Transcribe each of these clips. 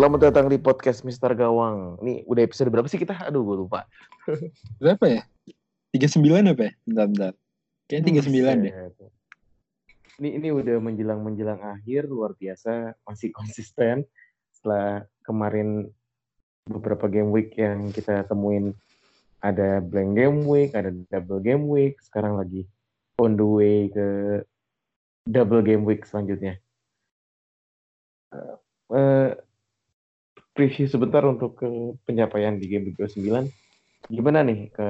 selamat datang di podcast Mister Gawang. Ini udah episode berapa sih kita? Aduh, gue lupa. Berapa ya? 39 apa ya? Bentar, bentar. Kayaknya 39 deh. Buset. Ini ini udah menjelang menjelang akhir luar biasa masih konsisten setelah kemarin beberapa game week yang kita temuin ada blank game week, ada double game week, sekarang lagi on the way ke double game week selanjutnya. Eh, preview sebentar untuk ke pencapaian di game week 29. Gimana nih ke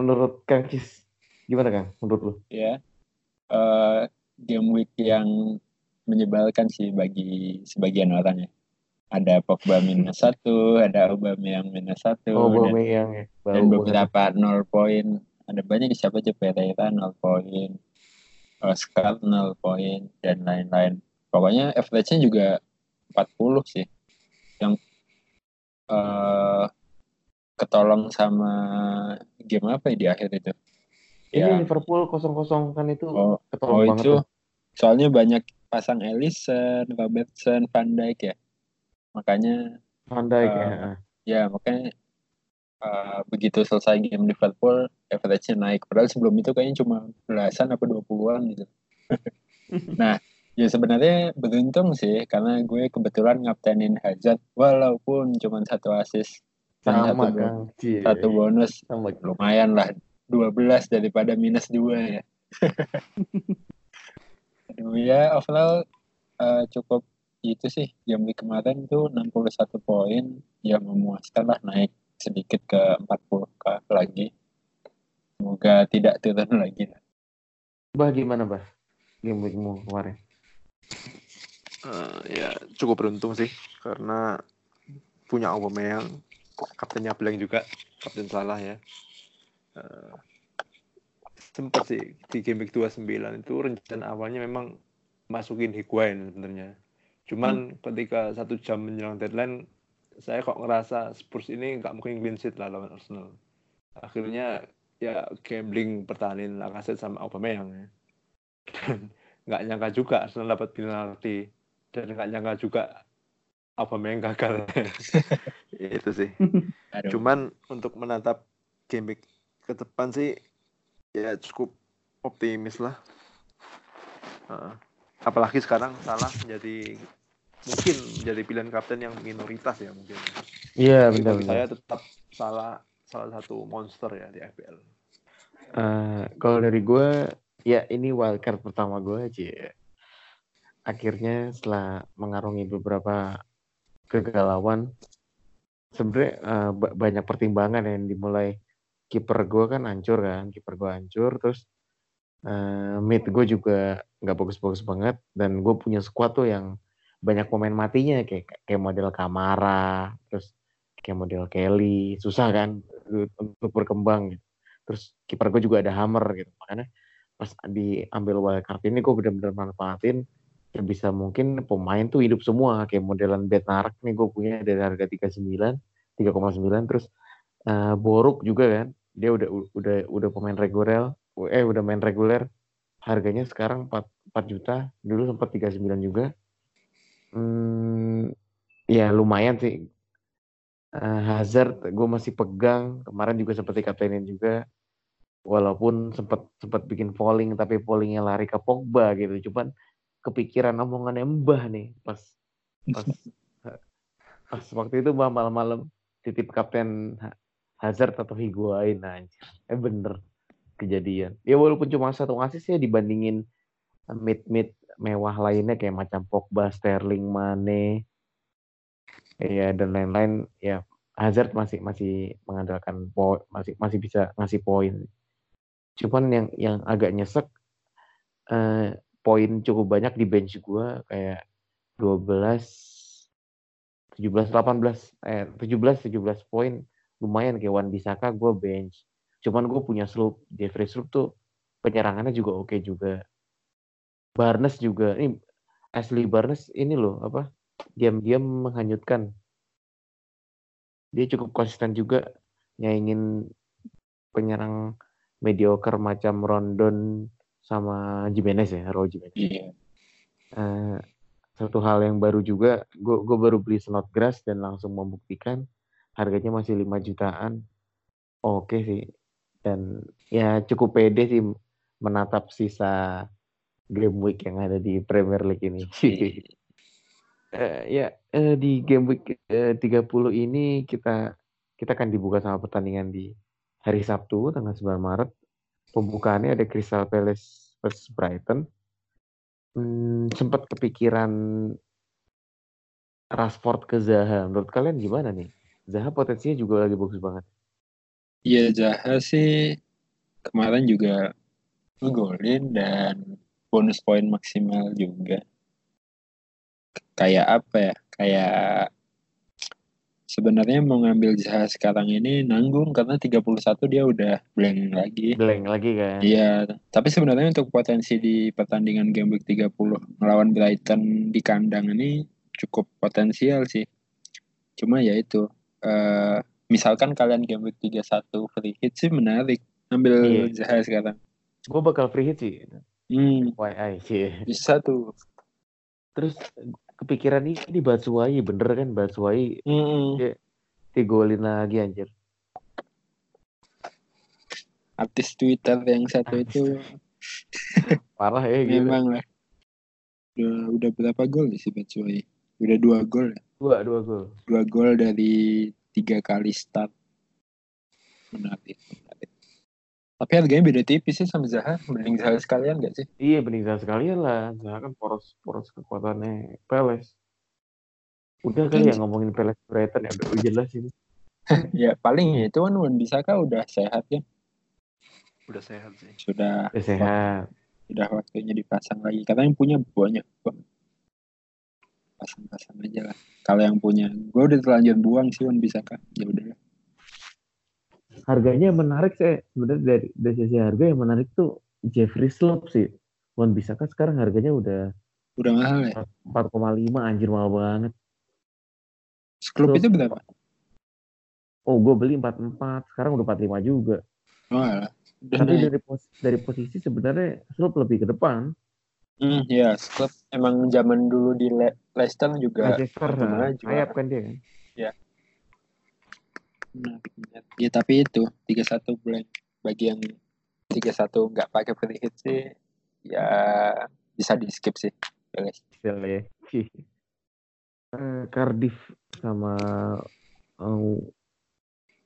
menurut Kang Cis? Gimana Kang menurut lu? Ya. Eh, game week yang menyebalkan sih bagi sebagian orang ya. Ada Pogba minus satu, ada Aubameyang minus satu, Oh, dan, Aubameyang ya. Dan beberapa nol poin. Ada banyak siapa aja Pereira nol poin, Oscar nol poin, dan lain-lain. Pokoknya average-nya juga 40 sih. Yang eh ketolong sama game apa ya di akhir itu? Ini Ya. Liverpool kosong-kosong kan itu Oh, ketolong oh banget. itu tuh. soalnya banyak pasang Ellison, Robertson, Van Dijk ya. Makanya Van Dijk ya. Eh, ya makanya eh, begitu selesai game Liverpool average-nya naik. Padahal sebelum itu kayaknya cuma belasan apa 20-an gitu. nah, ya sebenarnya beruntung sih karena gue kebetulan ngaptenin Hazard walaupun cuma satu dan satu, Sama Kang. Cie. satu bonus Sama. lumayan lah 12 daripada minus 2 ya. Aduh ya overall eh, cukup itu sih game week kemarin tuh 61 poin ya memuaskan lah naik sedikit ke 40 ke lagi. Semoga tidak turun lagi. Bah gimana bah? Game weekmu kemarin. Eh, ya cukup beruntung sih karena punya Aubameyang kaptennya Blank juga kapten salah ya. Eh, sempat sih di game week 29 itu rencana awalnya memang masukin Higuain sebenarnya. Cuman ketika satu jam menjelang deadline saya kok ngerasa Spurs ini nggak mungkin clean sheet lah lawan Arsenal. Akhirnya ya gambling pertahanin Lacazette sama Aubameyang ya. dan nggak nyangka juga Arsenal dapat penalti dan nggak nyangka juga Aubameyang gagal. Itu sih. Aduh. cuman untuk menatap game week ke depan sih ya cukup optimis lah. Heeh. apalagi sekarang salah menjadi mungkin menjadi pilihan kapten yang minoritas ya mungkin. Iya Tapi benar saya tetap salah salah satu monster ya di FPL Eh, kalau dari gue, ya ini wildcard pertama gue aja. Akhirnya setelah mengarungi beberapa kegalauan, sebenarnya ba- banyak pertimbangan yang dimulai. Kiper gue kan hancur kan, kiper gue hancur, terus eh, mid gue juga nggak bagus-bagus banget, dan gue punya squad tuh yang banyak pemain matinya kayak kayak model Kamara, terus kayak model Kelly, susah kan untuk berkembang gitu. Terus kiper gue juga ada hammer gitu. Makanya pas diambil wildcard ini gue bener-bener manfaatin sebisa mungkin pemain tuh hidup semua. Kayak modelan Bednarik nih gue punya dari harga 39 3,9 terus eh, Boruk juga kan. Dia udah udah udah pemain reguler eh udah main reguler. Harganya sekarang 4, 4 juta. Dulu sempat 39 juga. Hmm, ya lumayan sih. Eh, Hazard gue masih pegang. Kemarin juga seperti kaptenin juga walaupun sempat sempat bikin polling tapi pollingnya lari ke Pogba gitu. Cuman kepikiran omongannya Mbah nih pas pas pas waktu itu Mbah malam-malam titip kapten Ha- Hazard atau Higuain anjir. Eh bener kejadian. Ya walaupun cuma satu asis ya dibandingin mid mid mewah lainnya kayak macam Pogba Sterling Mane ya dan lain-lain. Ya Hazard masih masih mengandalkan masih masih bisa ngasih poin cuman yang yang agak nyesek eh, poin cukup banyak di bench gua kayak 12 17 18 eh 17 17 poin lumayan kayak Wan Bisaka gua bench. Cuman gue punya Sloop Jeffrey Sloop tuh penyerangannya juga oke juga. Barnes juga ini Ashley Barnes ini loh apa diam-diam menghanyutkan. Dia cukup konsisten juga nyaingin penyerang mediocre macam Rondon sama Jimenez ya, Raul Jimenez. Iya. Eh, satu hal yang baru juga, gue gue baru beli Snodgrass dan langsung membuktikan harganya masih 5 jutaan. Oke sih. Dan ya cukup pede sih menatap sisa game week yang ada di Premier League ini. Eh, ya eh, di game week eh, 30 ini kita kita akan dibuka sama pertandingan di hari Sabtu tanggal 9 Maret. Pembukaannya ada Crystal Palace versus Brighton. Hmm, sempat kepikiran Rashford ke Zaha. Menurut kalian gimana nih? Zaha potensinya juga lagi bagus banget. Iya Zaha sih kemarin juga ngegolin dan bonus poin maksimal juga. Kayak apa ya? Kayak sebenarnya mau ngambil Zaha sekarang ini nanggung karena 31 dia udah blank lagi. Blank lagi kan? Iya, tapi sebenarnya untuk potensi di pertandingan game week 30 melawan Brighton di kandang ini cukup potensial sih. Cuma ya itu, uh, misalkan kalian game week 31 free hit sih menarik. Ambil iya. Zaha sekarang. Gue bakal free hit sih. Hmm. YI. Bisa tuh. Terus kepikiran ini, ini Batsuai bener kan Batsuai mm -hmm. dia digolin lagi anjir. Artis Twitter yang satu itu. Parah ya gitu. memang lah. Udah udah berapa gol sih Batsuai udah dua gol ya? Dua dua gol. Dua gol dari tiga kali start. Menarik tapi harganya beda tipis sih sama Zaha. Mending Zaha sekalian gak sih? Iya, mending Zaha sekalian lah. Zaha kan poros poros kekuatannya Peles. Udah kali ya ngomongin Peles Brighton ya, udah jelas ini. ya paling itu kan Wan Bisaka udah sehat ya. Udah sehat sih. Sudah. Udah sehat. Sudah waktunya dipasang lagi. Karena yang punya banyak Pasang-pasang aja lah. Kalau yang punya, gue udah terlanjur buang sih Wan Bisaka. Ya udah harganya menarik sih sebenarnya dari dari sisi harga yang menarik tuh Jeffrey Slope sih. Wan bisa kan sekarang harganya udah udah mahal ya? 4,5 anjir mahal banget. Slope itu berapa? Oh gue beli 44 sekarang udah 45 juga. Oh alah. tapi dari pos dari posisi sebenarnya Slope lebih ke depan. Hmm, ya, Slope emang zaman dulu di Le Leicester juga. Leicester, ayap kan dia kan. Ya, Ya tapi itu 31 bulan bagi yang 31 nggak pakai free hit sih ya bisa di skip sih. Still ya. uh, Cardiff sama uh,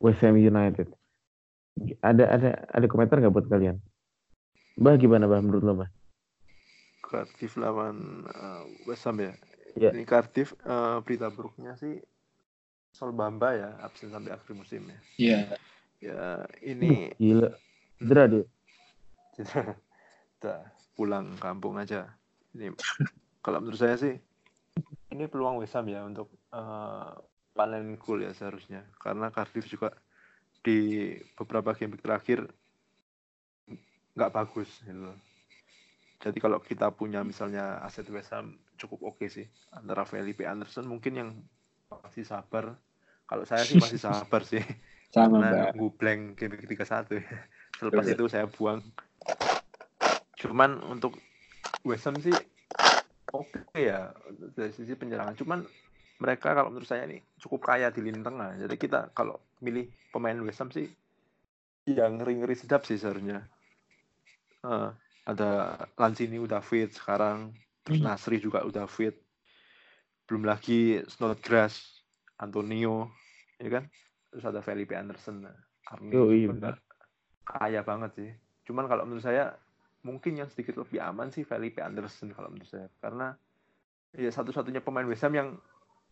West Ham United. Ada ada ada komentar nggak buat kalian? Bah gimana bah menurut lo bah? Cardiff lawan uh, West Ham ya. Yeah. Ini Cardiff uh, berita buruknya sih Sol Bamba ya absen sampai akhir musim ya. Iya. Ya ini gila. Cedera dia. Cedera. Pulang kampung aja. Ini kalau menurut saya sih ini peluang West Ham ya untuk uh, panen cool ya seharusnya karena Cardiff juga di beberapa game terakhir nggak bagus gitu. Jadi kalau kita punya misalnya aset West Ham cukup oke okay sih antara Felipe Anderson mungkin yang masih sabar. Kalau saya sih masih sabar sih. Sama Karena nunggu blank game 31 ya. Selepas itu saya buang. Cuman untuk West Ham sih oke okay ya dari sisi penyerangan. Cuman mereka kalau menurut saya ini cukup kaya di lini tengah. Jadi kita kalau milih pemain West Ham sih yang ngeri-ngeri sedap sih seharusnya. Uh, ada Lanzini udah fit sekarang, terus hmm. Nasri juga udah fit belum lagi Snodgrass, Antonio, ya kan? Terus ada Felipe Anderson, Army oh, iya. kaya banget sih. Cuman kalau menurut saya mungkin yang sedikit lebih aman sih Felipe Anderson kalau menurut saya karena ya satu-satunya pemain West Ham yang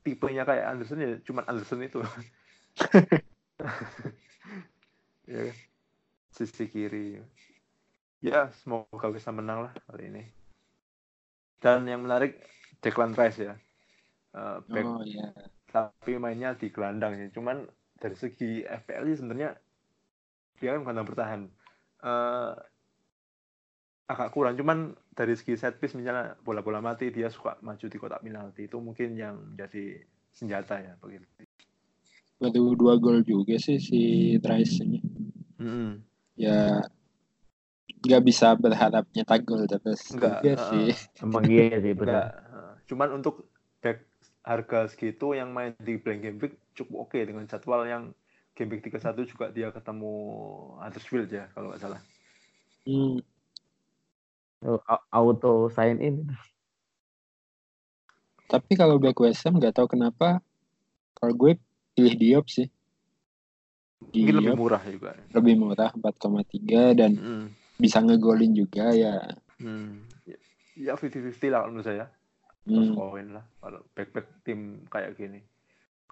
tipenya kayak Anderson ya cuman Anderson itu. ya kan? Sisi kiri. Ya, semoga bisa menang lah kali ini. Dan yang menarik Declan Rice ya uh, back oh, yeah. tapi mainnya di gelandang ya. Cuman dari segi FPL sih sebenarnya dia kan gelandang bertahan. Uh, agak kurang. Cuman dari segi set piece misalnya bola-bola mati dia suka maju di kotak penalti. Itu mungkin yang menjadi senjata ya begitu Waduh dua gol juga sih si Trice ini. Mm -hmm. Ya nggak bisa berharap nyetak gol terus. Enggak uh, sih. Emang iya sih benar. Cuman untuk back harga segitu yang main di blank game week cukup oke dengan jadwal yang game week 31 juga dia ketemu Huddersfield ya kalau nggak salah. Hmm. Oh, au- auto sign in. Tapi kalau back West Ham nggak tahu kenapa kalau gue pilih Diop sih. Mungkin lebih murah juga. lebih murah 4,3 dan Hmm. bisa ngegolin juga ya. Hmm. Ya 50-50 lah kalau menurut saya. Hmm. poin lah kalau back back tim kayak gini.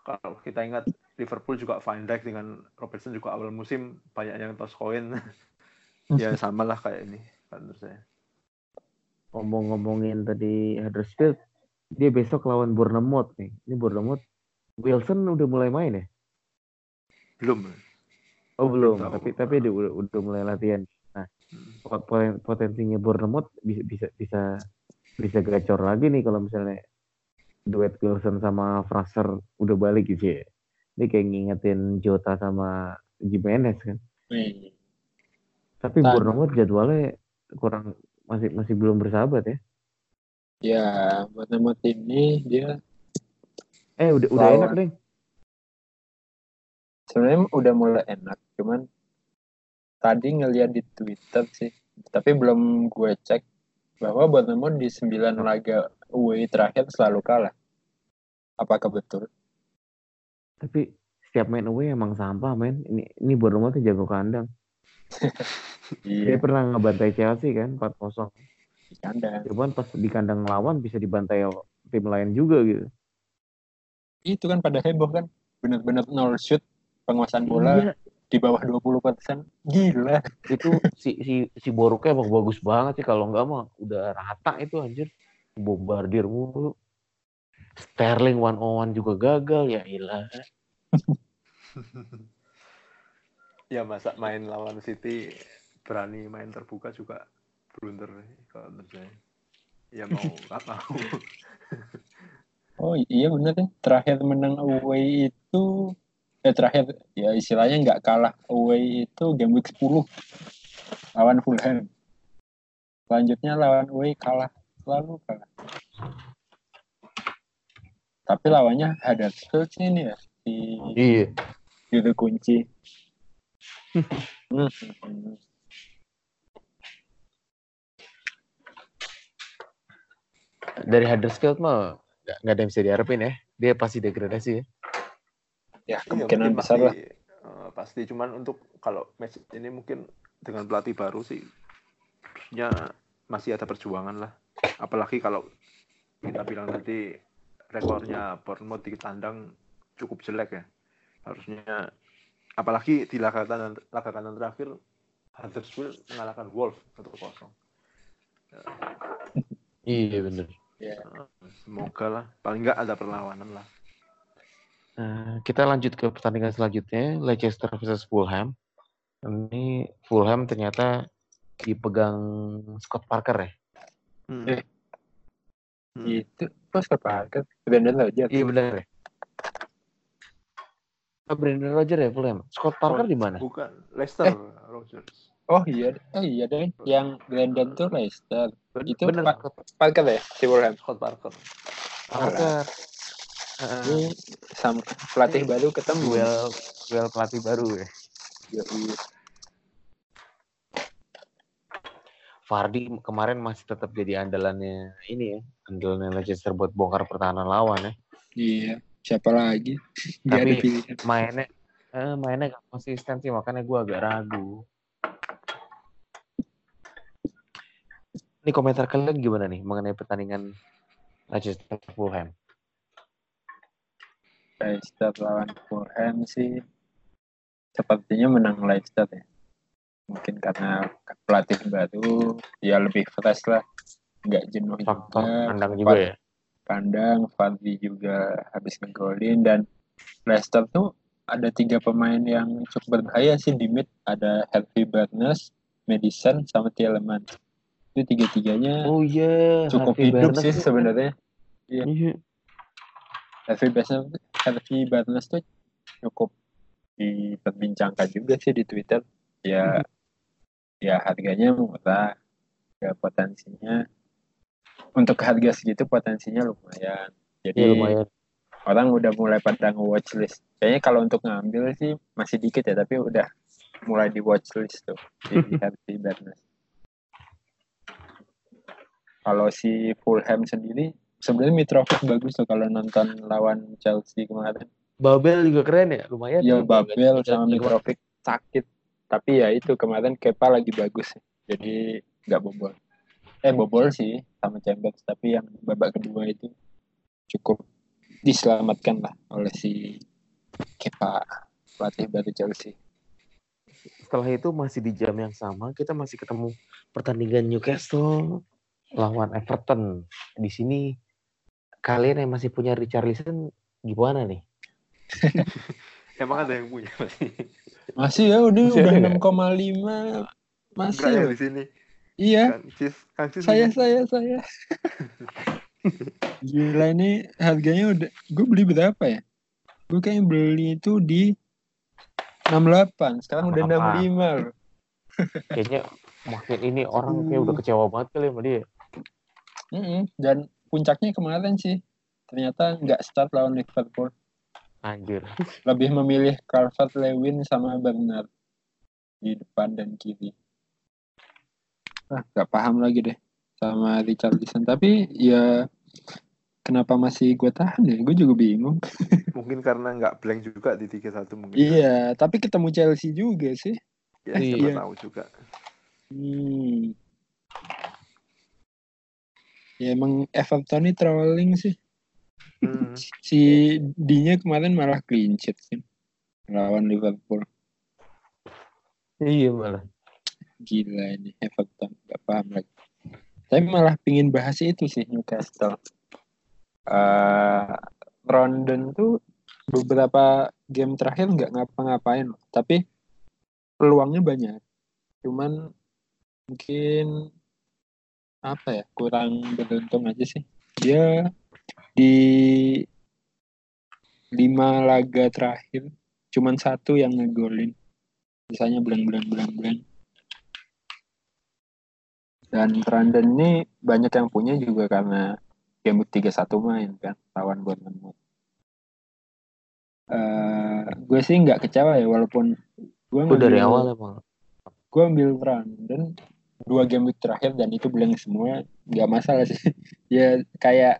Kalau kita ingat Liverpool juga Van Dijk dengan Robertson juga awal musim banyak yang toss koin. ya sama lah kayak ini kan menurut saya. Ngomong-ngomongin tadi Huddersfield, dia besok lawan Bournemouth nih. Ini Bournemouth. Wilson udah mulai main ya? Belum. Oh belum, tahu. tapi tapi dia udah, udah mulai latihan. Nah, Hmm. pot- poten- potensinya Bournemouth bisa bisa bisa bisa gacor lagi nih kalau misalnya duet Wilson sama Fraser udah balik gitu ya. Ini kayak ngingetin Jota sama Jimenez kan. Wih. Tapi Sama. Bournemouth jadwalnya kurang masih masih belum bersahabat ya. Ya, buat nama tim ini dia Eh udah udah Lawan. enak deh. sebenarnya udah mulai enak, cuman tadi ngeliat di Twitter sih, tapi belum gue cek bahwa Bournemouth di 9 laga away terakhir selalu kalah. Apakah betul? Tapi setiap main away emang sampah men. Ini ini Bournemouth tuh jago kandang. Dia Iya, pernah ngebantai Chelsea kan 4-0. di kandang. Cuman pas di kandang lawan bisa dibantai tim lain juga gitu. Itu kan pada heboh kan, bener-bener nol shoot, penguasaan bola Iya, di bawah 20%. Gila. itu si si si Boruknya emang bagus banget sih kalau enggak mah udah rata itu anjir. Bombardir mulu. Sterling one on one juga gagal ya ilah. ya masa main lawan City berani main terbuka juga blunder kalau menurut saya. Ya mau nggak mau. Oh iya bener deh, terakhir menang away itu, eh terakhir ya istilahnya nggak kalah away itu game week 10 lawan Fulham. Selanjutnya lawan away kalah, selalu kalah. Tapi lawannya Huddersfield sih ini ya, si Iya. juru kunci. Hmm, hmm. Dari Huddersfield mah nggak nggak ada yang bisa diharapin ya. Dia pasti degradasi ya. Ya Iya, kemungkinan mungkin besar pasti, lah. eh, pasti cuman untuk kalau match ini mungkin dengan pelatih baru sih harusnya masih ada perjuangan lah. Apalagi kalau kita bilang tadi rekornya Bournemouth di tandang cukup jelek ya. Harusnya apalagi di laga kandang, laga kandang terakhir Huddersfield mengalahkan Wolves 1-0. Iya bener. Eh, Semoga lah paling nggak ada perlawanan lah. Nah, kita lanjut ke pertandingan selanjutnya, Leicester versus Fulham. Ini Fulham ternyata dipegang Scott Parker ya. Hmm. Eh. Hmm. Itu pas ke Parker, Brandon Rodgers. Iya benar ya. Ah, Brendan Rodgers ya Fulham. Scott Parker di mana? Bukan Leicester Eh. Rogers. Oh iya, oh iya deh, yang Brandon tuh Leicester. Itu bener Scott Parker ya, si Fulham. Scott Parker. Parker. Ini sama pelatih baru ketemu. duel duel pelatih baru ya. Yoi. Fardi kemarin masih tetap jadi andalannya ini ya, andalannya Leicester buat bongkar pertahanan lawan ya. Iya, siapa lagi? Tapi-. Mainnya eh, mainnya gak konsisten sih makanya gue agak ragu. Ini komentar kalian gimana nih mengenai pertandingan Leicester Fulham? Leicester lawan Fulham sih sepertinya menang Leicester ya. Mungkin karena pelatih baru, ya lebih fresh lah. Nggak jenuh Faktor juga. kandang juga ya. kandang, Fardi juga habis ngegolin dan Leicester tuh ada tiga pemain yang cukup berbahaya sih di mid ada Harvey Barnes, Madison sama Tielemans. Itu tiga-tiganya Oh iya, cukup Harvey hidup Barnes sih sebenarnya. Iya. Harvey Barnes, Harvey Barnes tuh cukup diperbincangkan juga sih di Twitter. Ya, ya harganya murah, ya potensinya untuk harga segitu potensinya lumayan. Jadi Iya lumayan. orang udah mulai pada nge-watchlist. Kayaknya kalau untuk ngambil sih masih dikit ya, tapi udah mulai di watchlist tuh di Harvey Barnes. Kalau si Fulham sendiri, sebenarnya Mitrovic bagus tuh kalau nonton lawan Chelsea kemarin. Babel juga keren ya, lumayan. Ya Babel. Sama Iya. Mitrovic sakit. Tapi ya itu kemarin Kepa lagi bagus. Jadi nggak bobol. Eh bobol sih sama Chambers. Tapi yang babak kedua itu cukup diselamatkan lah oleh si Kepa pelatih baru Chelsea. Setelah itu masih di jam yang sama kita masih ketemu pertandingan Newcastle lawan Everton. Di sini kalian yang masih punya Richarlison gimana nih? Emang ada yang punya masih? Masih ya udah Masih udah ada nggak? 6,5 masih. Enggak ya loh. di sini. Iya, Kan Cis, kan Cis saya punya. saya saya. Gila ini harganya udah gue beli berapa ya? Gue kayaknya beli itu di 68, sekarang udah 68. 65 loh. Kayaknya makin ini orang kayak udah kecewa banget kali sama dia. Mm-mm. Dan puncaknya kemarin sih ternyata nggak start lawan Liverpool. Anjir. Lebih memilih Calvert Lewin sama Bernard di depan dan kiri. Ah, nggak paham lagi deh sama Richarlison. Tapi ya kenapa masih gue tahan ya? Gue juga bingung. Mungkin karena nggak blank juga di 3-1 mungkin. Iya, tapi ketemu Chelsea juga sih. Ya, Iya. tahu juga. Hmm. Ya emang Everton ini trolling sih. Hmm. Si D-nya kemarin malah clean sheet sih. Lawan Liverpool. Iya malah. Gila ini Everton. Gak paham lagi. Tapi malah pingin bahas itu sih Newcastle. Eh Rondon tuh beberapa game terakhir nggak ngapa-ngapain loh. Tapi peluangnya banyak. Cuman mungkin apa ya kurang beruntung aja sih. Dia di lima laga terakhir cuman satu yang ngegolin. Sisanya blank blank blank blank. Dan Rondon ini banyak yang punya juga karena game week 31 main kan lawan Bournemouth. Eh gue sih nggak kecewa ya walaupun gue dari awal emang. gue ambil Rondon dua game week terakhir dan itu blank semua nggak masalah sih ya kayak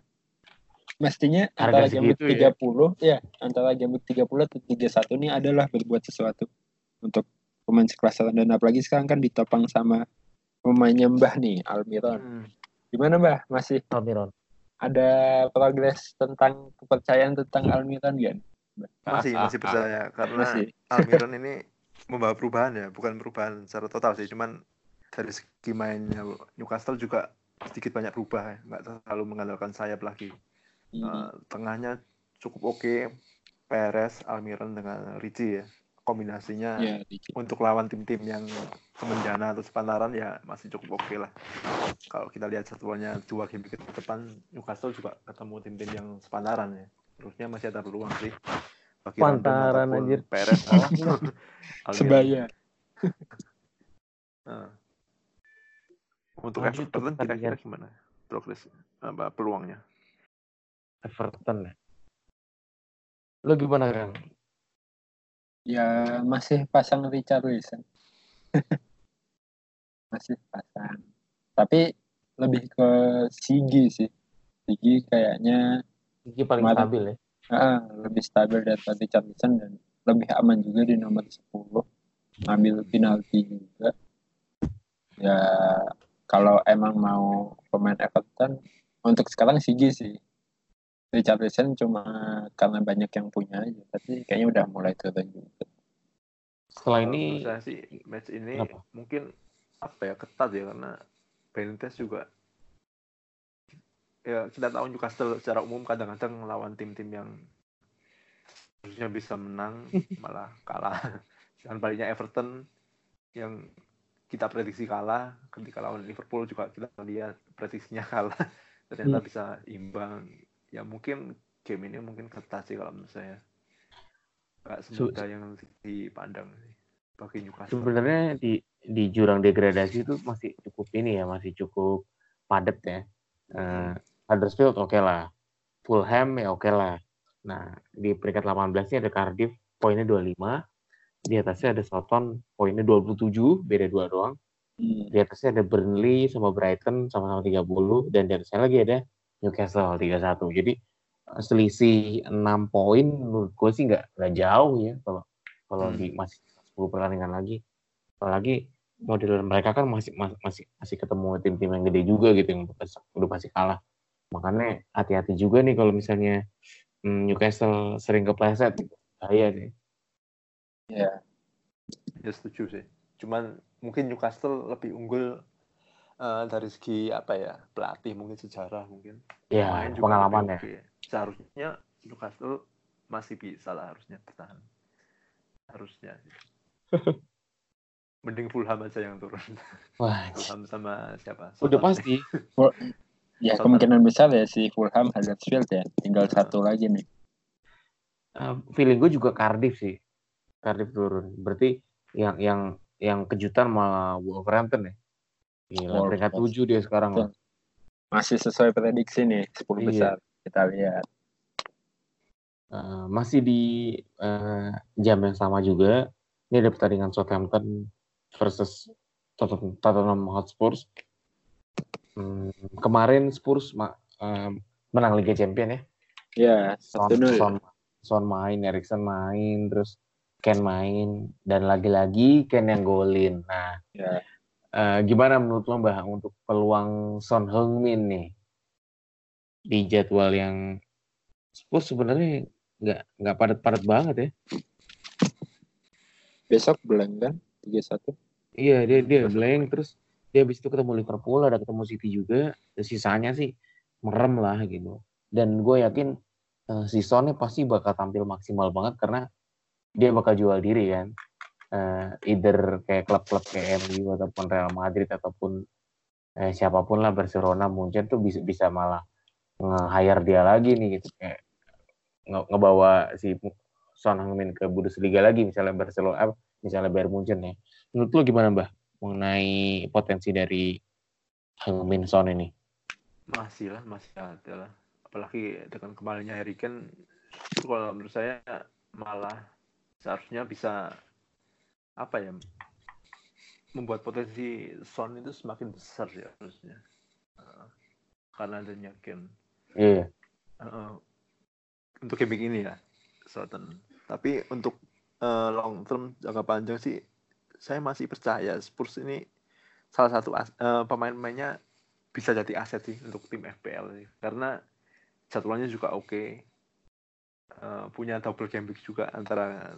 mestinya Harga antara game week ya. 30 ya. antara game week 30 atau 31 ini adalah berbuat sesuatu untuk pemain sekelas Rondon apalagi sekarang kan ditopang sama pemainnya Mbah nih Almiron Hmm. gimana Mbah masih Almiron. ada progres tentang kepercayaan tentang Almiron gak? Masih masih percaya karena Masih. Almiron ini membawa perubahan ya, bukan perubahan secara total sih, cuman dari segi mainnya Newcastle juga sedikit banyak berubah ya, nggak terlalu mengandalkan sayap lagi. Hmm. Eh, tengahnya cukup oke, Perez, Almiron dengan Ricci ya, kombinasinya ya, dikit. untuk lawan tim-tim yang semenjana atau sepantaran ya masih cukup oke lah. Kalau kita lihat satuannya dua game ke depan Newcastle juga ketemu tim-tim yang sepantaran ya. Terusnya masih ada peluang sih. Bagi ataupun anjir. Perez Almiron. sebaya Nah. Untuk Lanjut Everton kira-kira gimana? Progres apa peluangnya? Everton ya. Lo gimana Kang? ya masih pasang Richarlison masih pasang tapi lebih ke Sigi sih Sigi kayaknya Ini paling Kemarin. stabil ya. ah, lebih stabil daripada Richarlison dan lebih aman juga di nomor 10 ngambil penalti juga ya kalau emang mau pemain Everton untuk sekarang Sigi sih. Richarlison cuma karena banyak yang punya aja tapi kayaknya udah mulai turun juga. Setelah ini saya sih match ini Kenapa? mungkin apa ya ketat ya karena Benitez juga ya kita tahu Newcastle secara umum kadang-kadang lawan tim-tim yang harusnya bisa menang malah kalah. Dan baliknya Everton yang kita prediksi kalah ketika lawan Liverpool juga kita lihat prediksinya kalah ternyata bisa imbang ya mungkin game ini mungkin ketat sih kalau menurut saya nggak semudah yang dipandang sih bagi Newcastle sebenarnya di di jurang degradasi itu masih cukup ini ya, masih cukup padat ya. Eh, Huddersfield oke lah. Fulham ya oke lah. Nah, di peringkat 18 ini ada Cardiff, poinnya 25. Di atasnya ada Southampton, poinnya 27, beda dua doang. Hmm. Di atasnya ada Burnley sama Brighton sama-sama 30 dan di atasnya lagi ada Newcastle 31. Jadi eh, selisih 6 poin menurut gue sih nggak nggak jauh ya kalau kalau Hmm. di masih 10 pertandingan lagi. Apalagi model mereka kan masih masih masih, ketemu tim-tim yang gede juga gitu yang udah pasti, udah pasti kalah. Makanya hati-hati juga nih kalau misalnya hmm, Newcastle sering kepleset. Bahaya nih. Ya, Ya setuju sih. Cuman mungkin Newcastle lebih unggul eh, dari segi apa ya pelatih mungkin sejarah mungkin. Ya, juga pengalaman ya. oke. Seharusnya Newcastle masih bisa lah harusnya bertahan. Harusnya. Mending Fulham aja yang turun. Wah, Fulham sama siapa? udah Southampton. pasti. ya Southampton. kemungkinan besar ya si Fulham Huddersfield ya. Tinggal satu lagi nih. Eh, feeling gue juga Cardiff sih. Cardiff turun. Berarti yang yang yang kejutan malah Wolverhampton ya. Gila, peringkat. 7 dia sekarang. loh. Masih sesuai prediksi nih 10 Iya. besar. Kita lihat. Eh, masih di eh, jam yang sama juga. Ini ada pertandingan Southampton versus Tottenham, Hotspur. Hmm, kemarin Spurs ma- eh, menang Liga Champion ya. Ya, Son, satu nol. Son, Son main, Erikson main, terus Ken main, dan lagi-lagi Ken yang golin. Nah, Ya, eh, gimana menurut lo Mbah untuk peluang Son Heung-min nih di jadwal yang Spurs sebenarnya nggak nggak padat-padat banget ya? besok blank kan 3-1. Iya dia dia blank terus dia habis itu ketemu Liverpool ada ketemu City juga dan sisanya sih merem lah gitu dan gue yakin eh, si Son nih pasti bakal tampil maksimal banget karena dia bakal jual diri kan? Eh, either kayak klub-klub kayak MU ataupun Real Madrid ataupun eh, siapa pun lah Barcelona mungkin tuh bisa bisa malah nge-hire dia lagi nih gitu. Kayak nge- ngebawa si Son Heung-min ke Bundesliga lagi misalnya Barcelona eh, misalnya Bayern Munchen ya. Menurut lo gimana Mbah mengenai potensi dari Heung-min Son ini? Masih lah, masih ada lah. Apalagi dengan kembalinya Harry Kane, kalau menurut saya malah seharusnya bisa apa ya membuat potensi Son itu semakin besar ya harusnya. Eh, karena adanya Kane. iya Eh, untuk game ini ya, Southampton. Tapi untuk eh, long term jangka panjang sih, saya masih percaya Spurs ini salah satu eh, pemain-pemainnya bisa jadi aset sih untuk tim FPL sih. Karena jadwalnya juga oke. Eh, punya double game week juga antara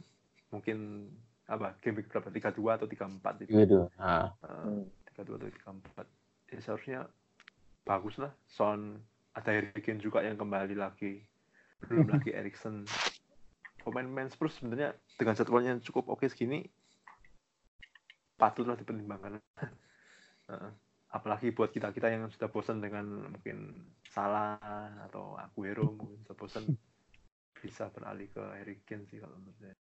mungkin apa game week berapa? 32 atau 34 itu. gitu tiga dua atau tiga empat. Ya seharusnya bagus lah. Son ada Harry juga yang kembali lagi. Belum lagi Erikson. Pemain-pemain Spurs sebenarnya dengan jadwalnya yang cukup oke segini patutlah dipertimbangkan. Heeh. apalagi buat kita kita yang sudah bosan dengan mungkin Salah atau Aguero mungkin sudah bosan bisa beralih ke Harry Kane sih kalau menurut saya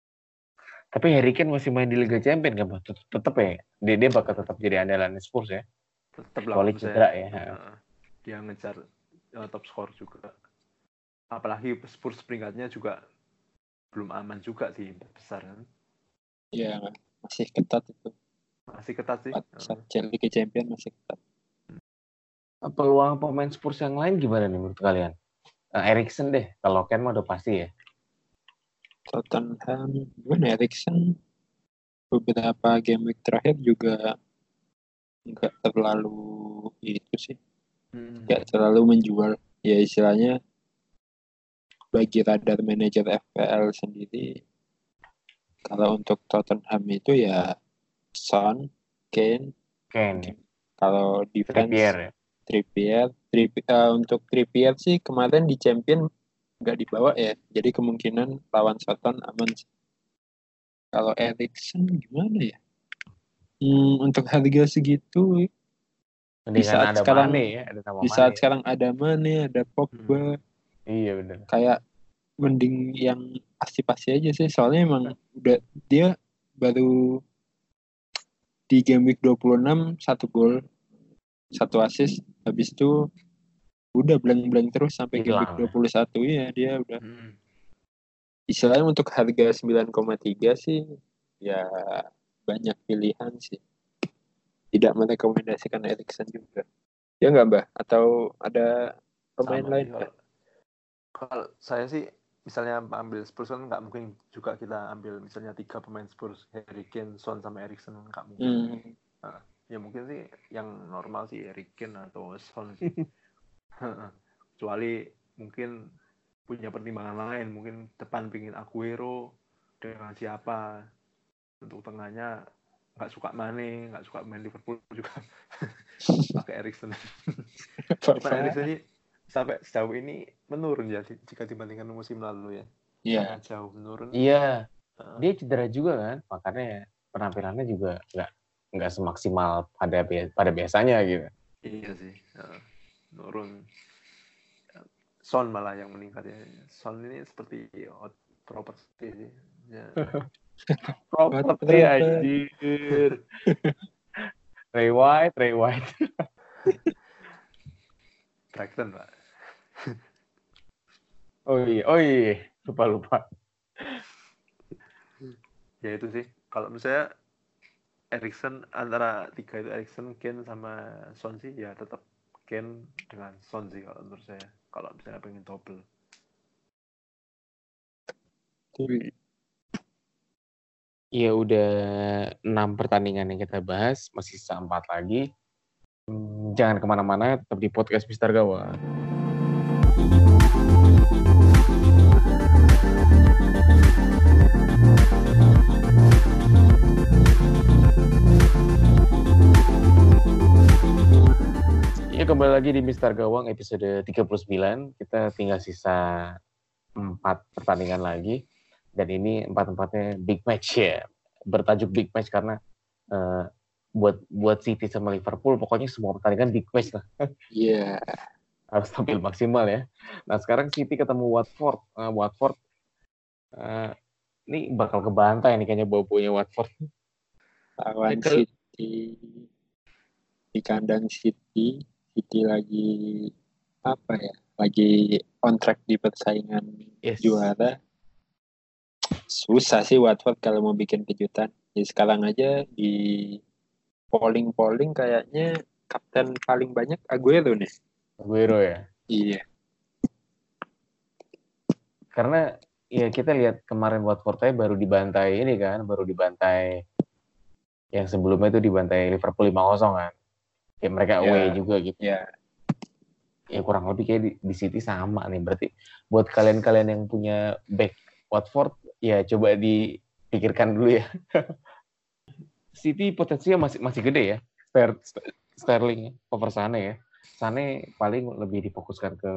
tapi Harry Kane masih main di Liga Champions kan Mbah? tetep, tetep ya? Dia, dia bakal tetap jadi andalan Spurs ya? Tetap lah cedera ya. eh, dia ngejar eh, top score juga. Apalagi Spurs peringkatnya juga belum aman juga sih empat besar kan? Ya, masih ketat itu. masih ketat sih. Empat Eh, besar Liga Champion masih ketat. peluang pemain Spurs yang lain gimana nih menurut kalian? Eh, Erikson deh kalau Ken mah udah pasti ya Tottenham, gimana Erikson? Beberapa game week terakhir juga nggak terlalu itu sih, hmm, nggak terlalu menjual. Ya istilahnya bagi radar manajer FPL sendiri, kalau untuk Tottenham itu ya Son, Kane, Ken kalau defense Trippier ya. Trippier, Trippier eh, untuk Trippier sih kemarin di Champion nggak dibawa ya, jadi kemungkinan lawan Soton aman. sih. Kalau Erikson gimana ya? Hmm, untuk harga segitu, Mendingan saat ada sekarang- Mane ya ada di Mane. saat sekarang ada Mane, ada Pogba, iya bener kayak mending yang pasti-pasti aja sih. Soalnya emang udah dia baru di game week 26 satu gol, satu assist, habis itu udah blank-blank terus sampai game Hilang week 21 ya dia udah Hmm. istilahnya untuk harga 9,3 sih ya banyak pilihan sih tidak merekomendasikan Erikson juga ya nggak mbak atau ada pemain Sama lain kalau, kalau saya sih misalnya ambil Spurs kan nggak mungkin juga kita ambil misalnya tiga pemain Spurs Harry Kane, Son sama Erikson nggak mungkin. Hmm, Ya mungkin sih yang normal sih Harry Kane atau Son sih. Kecuali mungkin punya pertimbangan lain, mungkin depan pingin Aguero dengan siapa. Untuk tengahnya nggak suka Mane, nggak suka main Liverpool juga pakai Erikson. Karena Erikson ini sampai sejauh ini menurun ya jika dibandingkan musim lalu ya. Iya, jauh menurun. Iya, Heeh. dia cedera juga kan, makanya penampilannya juga nggak nggak semaksimal pada pada biasanya gitu. Iya sih. Heeh. Menurun. Son malah yang meningkat ya. Son ini seperti out property sih. Ya. Properti Properti. anjir. Ray White, Ray White. Brighton pak. Oh iya, oh iya, lupa lupa. Ya itu sih. Kalau misalnya Erikson antara tiga itu Erikson, Kane sama Son sih ya tetap Kane dengan Son sih kalau menurut saya. Kalau misalnya pengen double. Iya udah enam pertandingan yang kita bahas, masih sisa empat lagi. Hmm, Jangan ke mana-mana, tetap di podcast Mister Gawat. Ya kembali lagi di Mister Gawang episode 39. Kita tinggal sisa empat pertandingan lagi. Dan ini empat-empatnya big match ya. Bertajuk big match karena eh, buat buat City sama Liverpool pokoknya semua pertandingan big match lah. Iya, harus tampil maksimal ya. Nah sekarang City ketemu Watford. Eh, Watford eh, ini bakal kebantai nih kayaknya bau-baunya Watford. Lawan City. Di kandang City, City lagi apa ya? Lagi on track di persaingan yes. juara. Susah sih Watford kalau mau bikin kejutan. Ya sekarang aja di polling-polling kayaknya kapten paling banyak Aguero nih. Aguero ya Iya. karena ya kita lihat kemarin Watford aja baru dibantai ini kan baru dibantai yang sebelumnya itu dibantai Liverpool 5-0 kan kayak mereka Ya. away juga gitu Ya. ya kurang lebih kayak di, di City sama nih berarti buat kalian-kalian yang punya back Watford ya coba dipikirkan dulu ya City potensinya masih masih gede ya Ster- Sterling over Sane ya Sane paling lebih difokuskan ke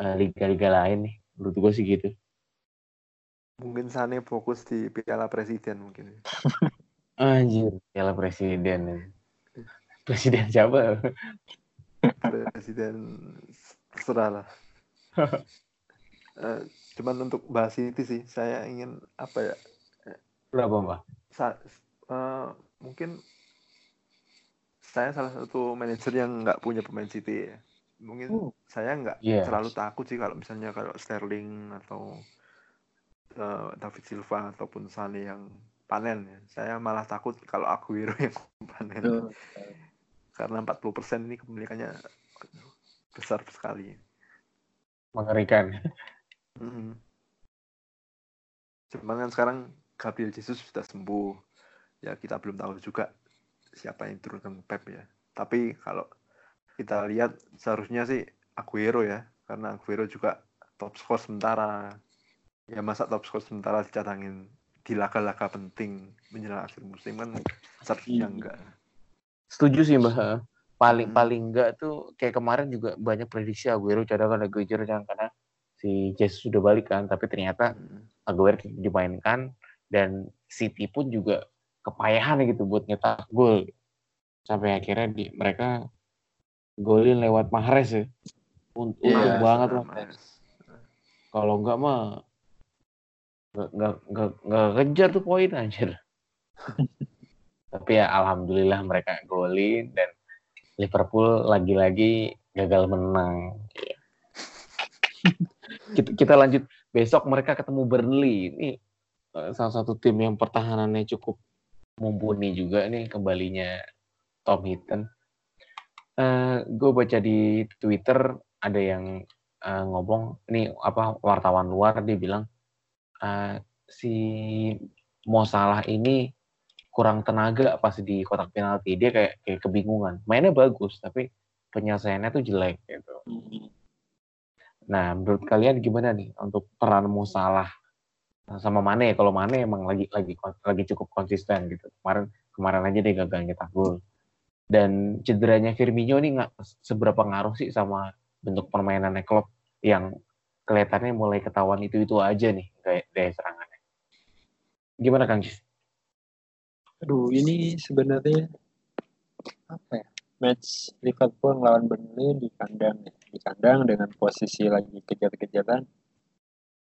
eh, liga-liga lain nih menurut gue sih gitu Mungkin Sane fokus di Piala Presiden mungkin. anjir piala presiden nih. Presiden siapa Presiden terserah lah. Eh, cuman untuk bahas itu sih, saya ingin apa ya? berapa mbak sa- eh, mungkin saya salah satu manajer yang nggak punya pemain City ya. Mungkin Oh. saya nggak Yes. terlalu takut sih kalau misalnya kalau Sterling atau eh, David Silva ataupun Sane yang panen ya. Saya malah takut kalau Aguero yang panen. Karena 40% ini kepemilikannya besar sekali. mengerikan Mhm. Cuman kan sekarang Gabriel Jesus sudah sembuh. Ya kita belum tahu juga siapa yang turunkan Pep ya. Tapi kalau kita lihat seharusnya sih Aguero ya. Karena Aguero juga top skor sementara. Ya masa top skor sementara dicatangin di laga-laga penting menjelang akhir musim kan seharusnya Hmm. enggak. Setuju sih mbak paling Hmm. paling enggak tuh kayak kemarin juga banyak prediksi Aguero cadangan Aguero cadangan karena si Jesus sudah balik kan tapi ternyata Hmm. Aguero dimainkan dan City pun juga kepayahan gitu buat nyetak gol. Sampai akhirnya di, mereka golin lewat Mahrez ya. Un- untung banget Nah, lah kalau enggak mah nggak nggak nggak kejar tuh poin anjir tapi ya alhamdulillah mereka golin dan Liverpool lagi-lagi gagal menang. kita, kita lanjut besok mereka ketemu Burnley. Ini uh, salah satu tim yang pertahanannya cukup mumpuni juga nih kembalinya Tom Hinton. Uh, eh, gue baca di Twitter ada yang uh, ngomong ini apa wartawan luar dia bilang uh, si Mo Salah ini kurang tenaga pas di kotak penalti. Dia kayak kayak kebingungan. Mainnya bagus tapi penyelesaiannya tuh jelek gitu. Nah menurut kalian gimana nih untuk peran Mo Salah? Sama Mane kalau Mane emang lagi lagi lagi cukup konsisten gitu. Kemarin kemarin aja dia gagal nyetak gol. Dan cederanya Firmino ini nggak seberapa ngaruh sih sama bentuk permainannya klub yang kelihatannya mulai ketahuan itu itu aja nih kayak daya serangannya. Gimana Kang Jis? Aduh, ini sebenarnya apa ya? Match Liverpool melawan Burnley di kandang di kandang dengan posisi lagi kejar-kejaran.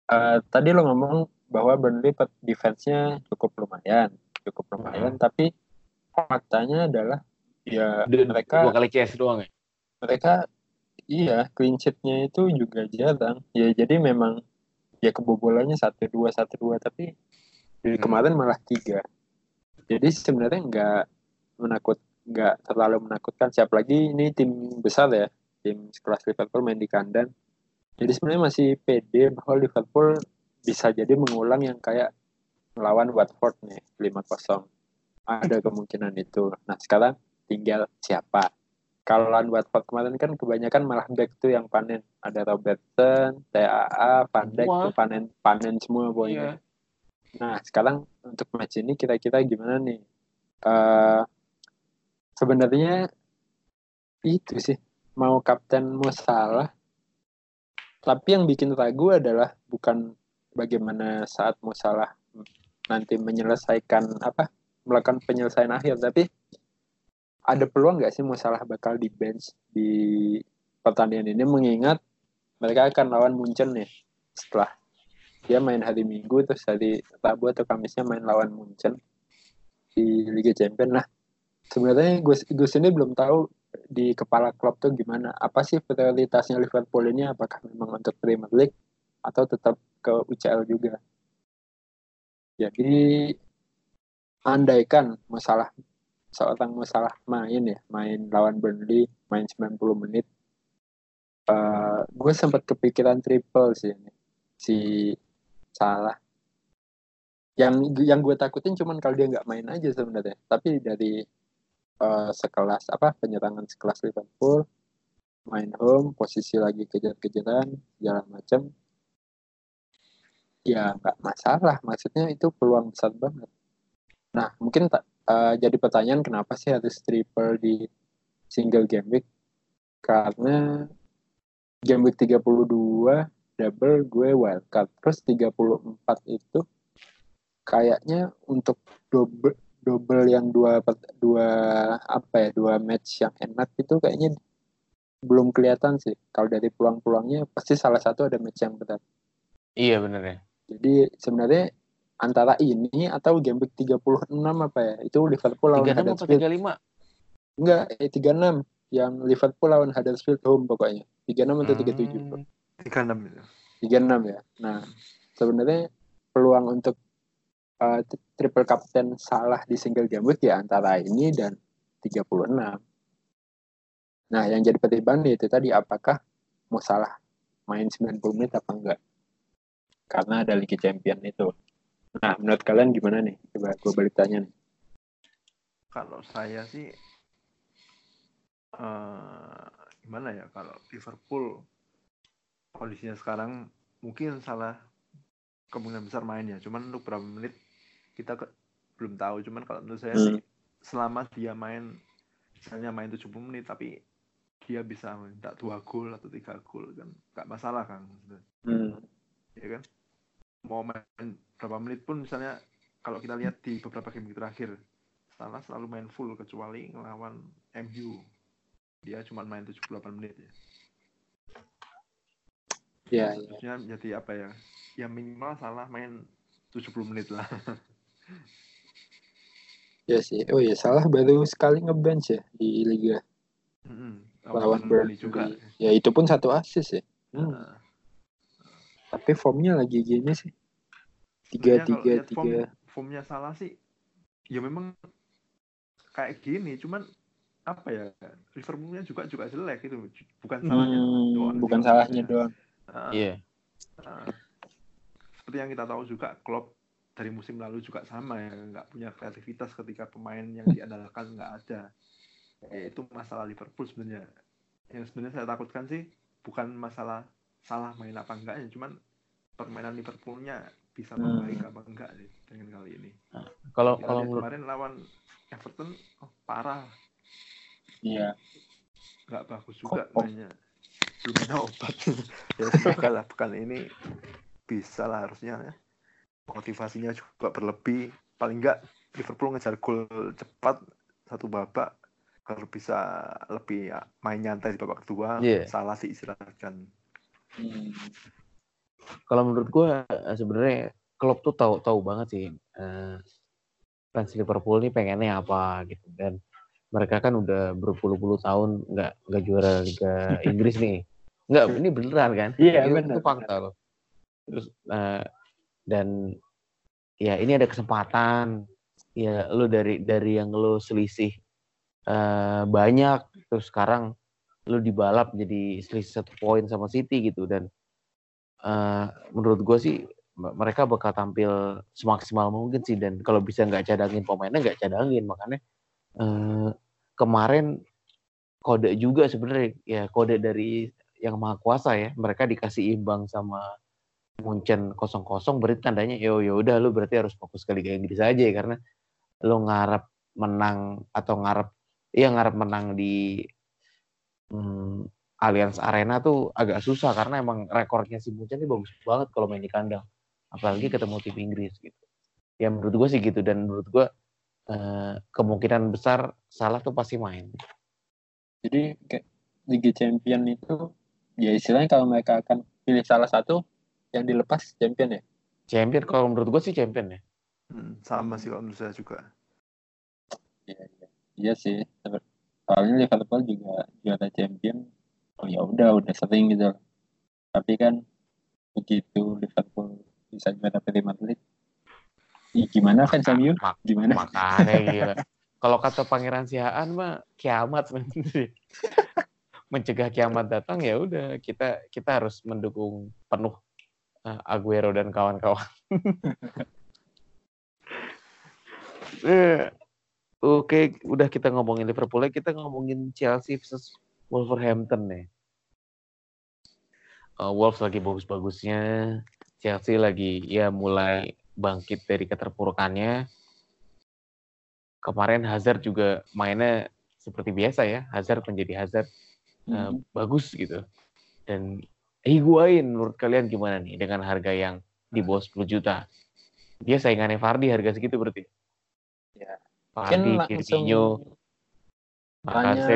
Uh, tadi lo ngomong bahwa Burnley defense-nya cukup lumayan, cukup lumayan, hmm. tapi faktanya adalah ya Dua, mereka dua kali CS doang ya. Mereka iya clean sheet-nya itu juga jarang. Ya jadi memang ya kebobolannya satu dua satu dua tapi hmm. kemarin malah tiga jadi sebenarnya nggak menakut nggak terlalu menakutkan siapa lagi ini tim besar ya tim sekelas Liverpool main di kandang. Jadi sebenarnya masih pede bahwa Liverpool bisa jadi mengulang yang kayak melawan Watford nih 5-0 ada kemungkinan itu. Nah sekarang tinggal siapa? Kalau lawan Watford kemarin kan kebanyakan malah back tuh yang panen. Ada Robertson, TAA, Van Dijk tuh panen panen semua pokoknya. Yeah. Nah, sekarang untuk match ini kira-kira gimana nih? Uh, sebenarnya itu sih mau kapten mau salah tapi yang bikin ragu adalah bukan bagaimana saat mau salah nanti menyelesaikan apa melakukan penyelesaian akhir tapi ada peluang nggak sih mau salah bakal di bench di pertandingan ini mengingat mereka akan lawan Munchen nih setelah dia main hari Minggu terus hari Rabu atau Kamisnya main lawan Munchen di Liga Champions. Nah, sebenarnya gue gue sendiri belum tahu di kepala klub tuh gimana. Apa sih prioritasnya Liverpool ini? Apakah memang untuk Premier League atau tetap ke UCL juga? Jadi andaikan masalah seorang masalah main ya, main lawan Burnley, main 90 menit, uh, gue sempat kepikiran triple sih ini. Si salah. Yang yang gue takutin cuman kalau dia nggak main aja sebenarnya. Tapi dari uh, sekelas apa penyerangan sekelas Liverpool main home posisi lagi kejar-kejaran jalan macam ya nggak masalah. Maksudnya itu peluang besar banget. Nah mungkin tak uh, jadi pertanyaan kenapa sih harus triple di single game week? Karena game week 32 double gue wildcard terus 34 itu kayaknya untuk double double yang dua dua apa ya dua match yang enak itu kayaknya belum kelihatan sih. Kalau dari peluang-peluangnya pasti salah satu ada match yang berat iya bener ya. Jadi sebenarnya antara ini atau game week 36 apa ya itu Liverpool lawan Huddersfield. 35 enggak eh 36 yang Liverpool lawan Huddersfield home pokoknya. 36 atau 37 hmm. 36 itu. 36 ya. Nah, sebenarnya peluang untuk uh, triple captain salah di single week ya antara ini dan 36. Nah, yang jadi pertimbangan itu tadi apakah mau salah main 90 menit apa enggak? Karena ada Liga Champion itu. Nah, menurut kalian gimana nih? Coba gue balik tanya nih. Kalau saya sih uh, gimana ya kalau Liverpool kondisinya sekarang mungkin salah kemungkinan besar main ya cuman untuk berapa menit kita ke, belum tahu. Cuman kalau menurut saya hmm. sih selama dia main misalnya main 70 menit tapi dia bisa minta dua gol atau tiga gol kan nggak masalah kan hmm. ya kan? Mau main berapa menit pun misalnya kalau kita lihat di beberapa game terakhir salah selalu main full kecuali ngelawan MU dia cuma main 78 menit ya Ya, ya. jadi apa ya? Ya minimal salah main 70 menit lah. ya sih. Oh ya salah baru sekali ngebench ya di liga. Hmm, lawan Burnley juga. Ya itu pun satu asis ya. Hmm. Nah, Tapi formnya lagi gini sih. Tiga tiga form, tiga. formnya salah sih ya memang kayak gini cuman apa ya Liverpoolnya juga juga jelek itu bukan salahnya Hmm, doang bukan salahnya maksudnya. Nah, Iya. nah, seperti yang kita tahu juga Klopp dari musim lalu juga sama ya nggak punya kreativitas ketika pemain yang diandalkan nggak ada ya, itu masalah Liverpool sebenarnya yang sebenarnya saya takutkan sih bukan masalah salah main apa enggaknya cuman permainan Liverpoolnya bisa Hmm. membaik apa enggak sih dengan kali ini Kalau Kita kalau menurut kemarin lawan Everton oh, parah Iya. nggak bagus juga mainnya ada obat ya semoga lah pekan ini bisa lah harusnya ya. motivasinya juga berlebih paling enggak Liverpool ngejar gol cepat satu babak kalau bisa lebih ya, main nyantai di babak kedua Iya. salah sih istirahatkan Hmm. kalau menurut gue sebenarnya Klopp tuh tahu tahu banget sih eh, fans Liverpool ini pengennya apa gitu dan mereka kan udah berpuluh-puluh tahun nggak nggak juara Liga Inggris nih nggak ini beneran kan? Iya, itu, bener, itu fakta loh. Terus eh, dan ya ini ada kesempatan. Ya lu dari dari yang lu selisih eh, banyak terus sekarang lu dibalap jadi selisih satu poin sama City gitu. Dan eh, menurut gue sih mereka bakal tampil semaksimal mungkin sih. Dan kalau bisa nggak cadangin pemainnya nggak cadangin. Makanya eh, kemarin kode juga sebenarnya. Ya kode dari yang maha kuasa ya. Mereka dikasih imbang sama Munchen kosong-kosong berarti tandanya yo ya udah lu berarti harus fokus ke Liga Inggris aja ya, karena lu ngarep menang atau ngarep iya ngarep menang di hmm, Allianz Arena tuh agak susah karena emang rekornya si Munchen ini bagus banget kalau main di kandang apalagi ketemu tim Inggris gitu. Ya menurut gue sih gitu dan menurut gue eh, kemungkinan besar salah tuh pasti main. Jadi kayak Liga Champion itu ya istilahnya kalau mereka akan pilih salah satu yang dilepas champion ya. champion kalau menurut gue sih champion ya Hmm, sama sih kalau menurut saya juga Iya, iya. Iya sih. Soalnya Liverpool juga juara champion. Oh ya udah, udah sering gitu. Tapi kan begitu Liverpool bisa juara Premier League, ya gimana fans MU? Mak- Gimana? makanya gila kalau kata Pangeran Sihaan mah kiamat sebenarnya mencegah kiamat datang ya udah kita kita harus mendukung penuh eh, Aguero dan kawan-kawan Eh, Oke, udah kita ngomongin Liverpool, kita ngomongin Chelsea versus Wolverhampton nih. Eh, Wolves lagi bagus-bagusnya, Chelsea lagi ya mulai bangkit dari keterpurukannya. Kemarin Hazard juga mainnya seperti biasa ya, Hazard menjadi Hazard eh, Hmm. bagus gitu. Dan Higuain menurut kalian gimana nih dengan harga yang di bawah 10 juta? Dia saingannya Fardi harga segitu berarti? Ya. Fardi, Mungkin langsung Firmino, tanya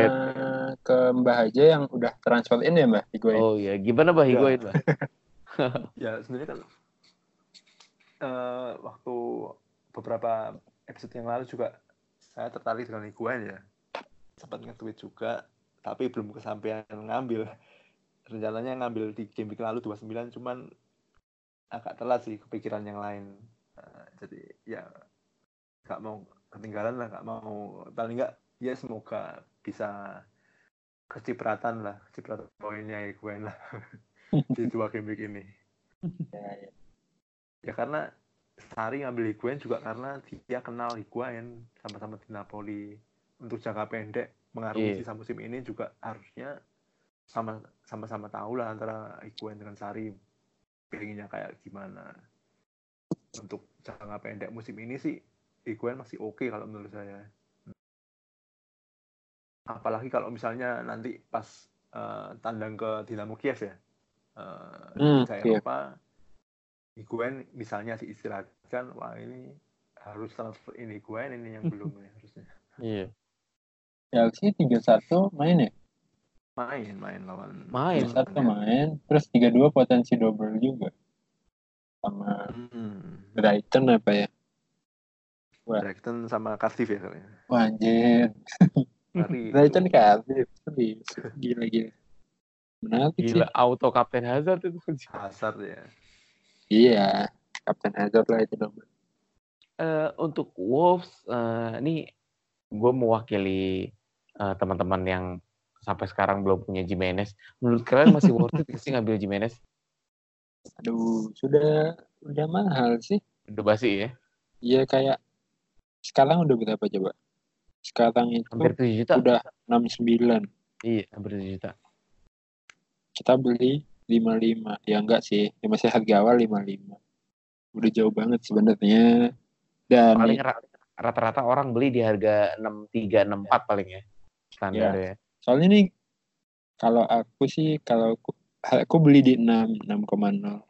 ke Mbah Haja yang udah transfer in ya Mbah Higuain. Oh iya, gimana Bah Ya. Higuain, Bah? ya sebenarnya kan eh, waktu beberapa episode yang lalu juga saya tertarik dengan Higuain ya sempat nge-tweet juga tapi belum kesampaian ngambil. Rencananya ngambil di game week lalu 29 cuman agak telat sih kepikiran yang lain. Eh, jadi ya nggak mau ketinggalan lah nggak mau paling nggak ya semoga bisa kecipratan lah kecipratan poinnya Higuain lah di dua game week ini. Ya, ya. ya karena Sari ngambil Higuain juga karena dia kenal Higuain sama-sama di Napoli untuk jangka pendek mengarungi Iya. sisa musim ini juga harusnya sama sama-sama tahu lah antara Higuain dengan Sari pengennya kayak gimana untuk jangka pendek musim ini sih Higuain masih oke kalau menurut saya apalagi kalau misalnya nanti pas eh, tandang ke Dinamo Kiev ya eh, Hmm, Liga Kiev. Eropa Higuain misalnya diistirahatkan wah ini harus transfer ini Higuain ini yang belum ya harusnya Iya. Chelsea 3-1 main ya? main main lawan Main. 3-1 main, terus 3-2 potensi double juga. Sama hmm. Brighton apa ya? Brighton sama Cardiff ya kali ya. Wah anjir. Brighton Cardiff. Serius. Gila gila. Menarik sih. Gila auto Kapten Hazard itu. Hazard ya. Iya. Kapten Hazard lah itu nomor. Eh, untuk Wolves, eh, ini gue mewakili eh, teman-teman yang sampai sekarang belum punya Jimenez. Menurut kalian masih worth it sih ngambil Jimenez? Aduh, sudah udah mahal sih. Udah basi ya? Iya kayak sekarang udah berapa coba? Sekarang itu Hampir 7 juta. udah 69. Iya, hampir 7 juta. Kita beli 55. Ya enggak sih, ya masih harga awal 55. Udah jauh banget sebenarnya. Dan Paling ra- rata-rata orang beli di harga 63, 64 paling ya. Standar ya. soalnya nih kalau aku sih kalau aku, aku beli di 6 6,0.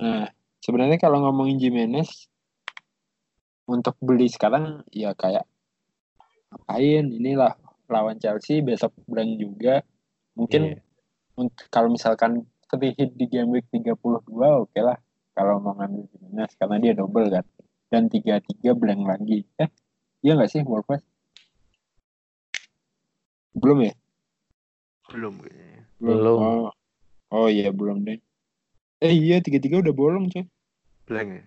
Nah, sebenarnya kalau ngomongin Jimenez untuk beli sekarang ya kayak ngapain inilah lawan Chelsea besok blank juga. Mungkin untuk kalau misalkan free hit di game week 32 oke lah kalau mau ngambil Jimenez karena dia double kan. Dan 33 blank lagi. Eh, iya nggak sih Wolves? Belum ya? Belum kayaknya. Belum. Oh, oh iya belum deh. Eh iya tiga tiga udah bolong coy. Blank ya.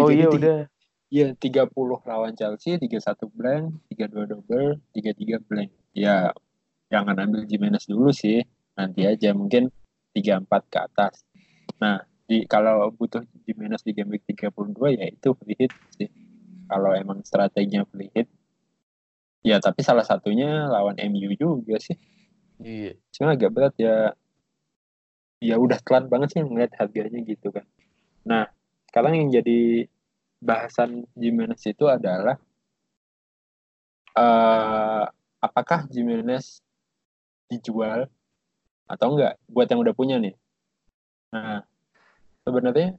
Oh Jadi iya tiga- udah. Iya tiga puluh lawan Chelsea, tiga satu blank, tiga dua double, tiga tiga blank. Ya jangan ambil Jimenez dulu sih. Nanti aja mungkin tiga empat ke atas. Nah di kalau butuh Jimenez di game week 32 ya itu free hit sih. Kalau emang strateginya free hit. Ya tapi salah satunya lawan MU juga sih. Iya. cuma agak berat ya ya udah telat banget sih ngeliat harganya gitu kan nah sekarang yang jadi bahasan Jimenez itu adalah eh apakah Jimenez dijual atau enggak buat yang udah punya nih nah sebenarnya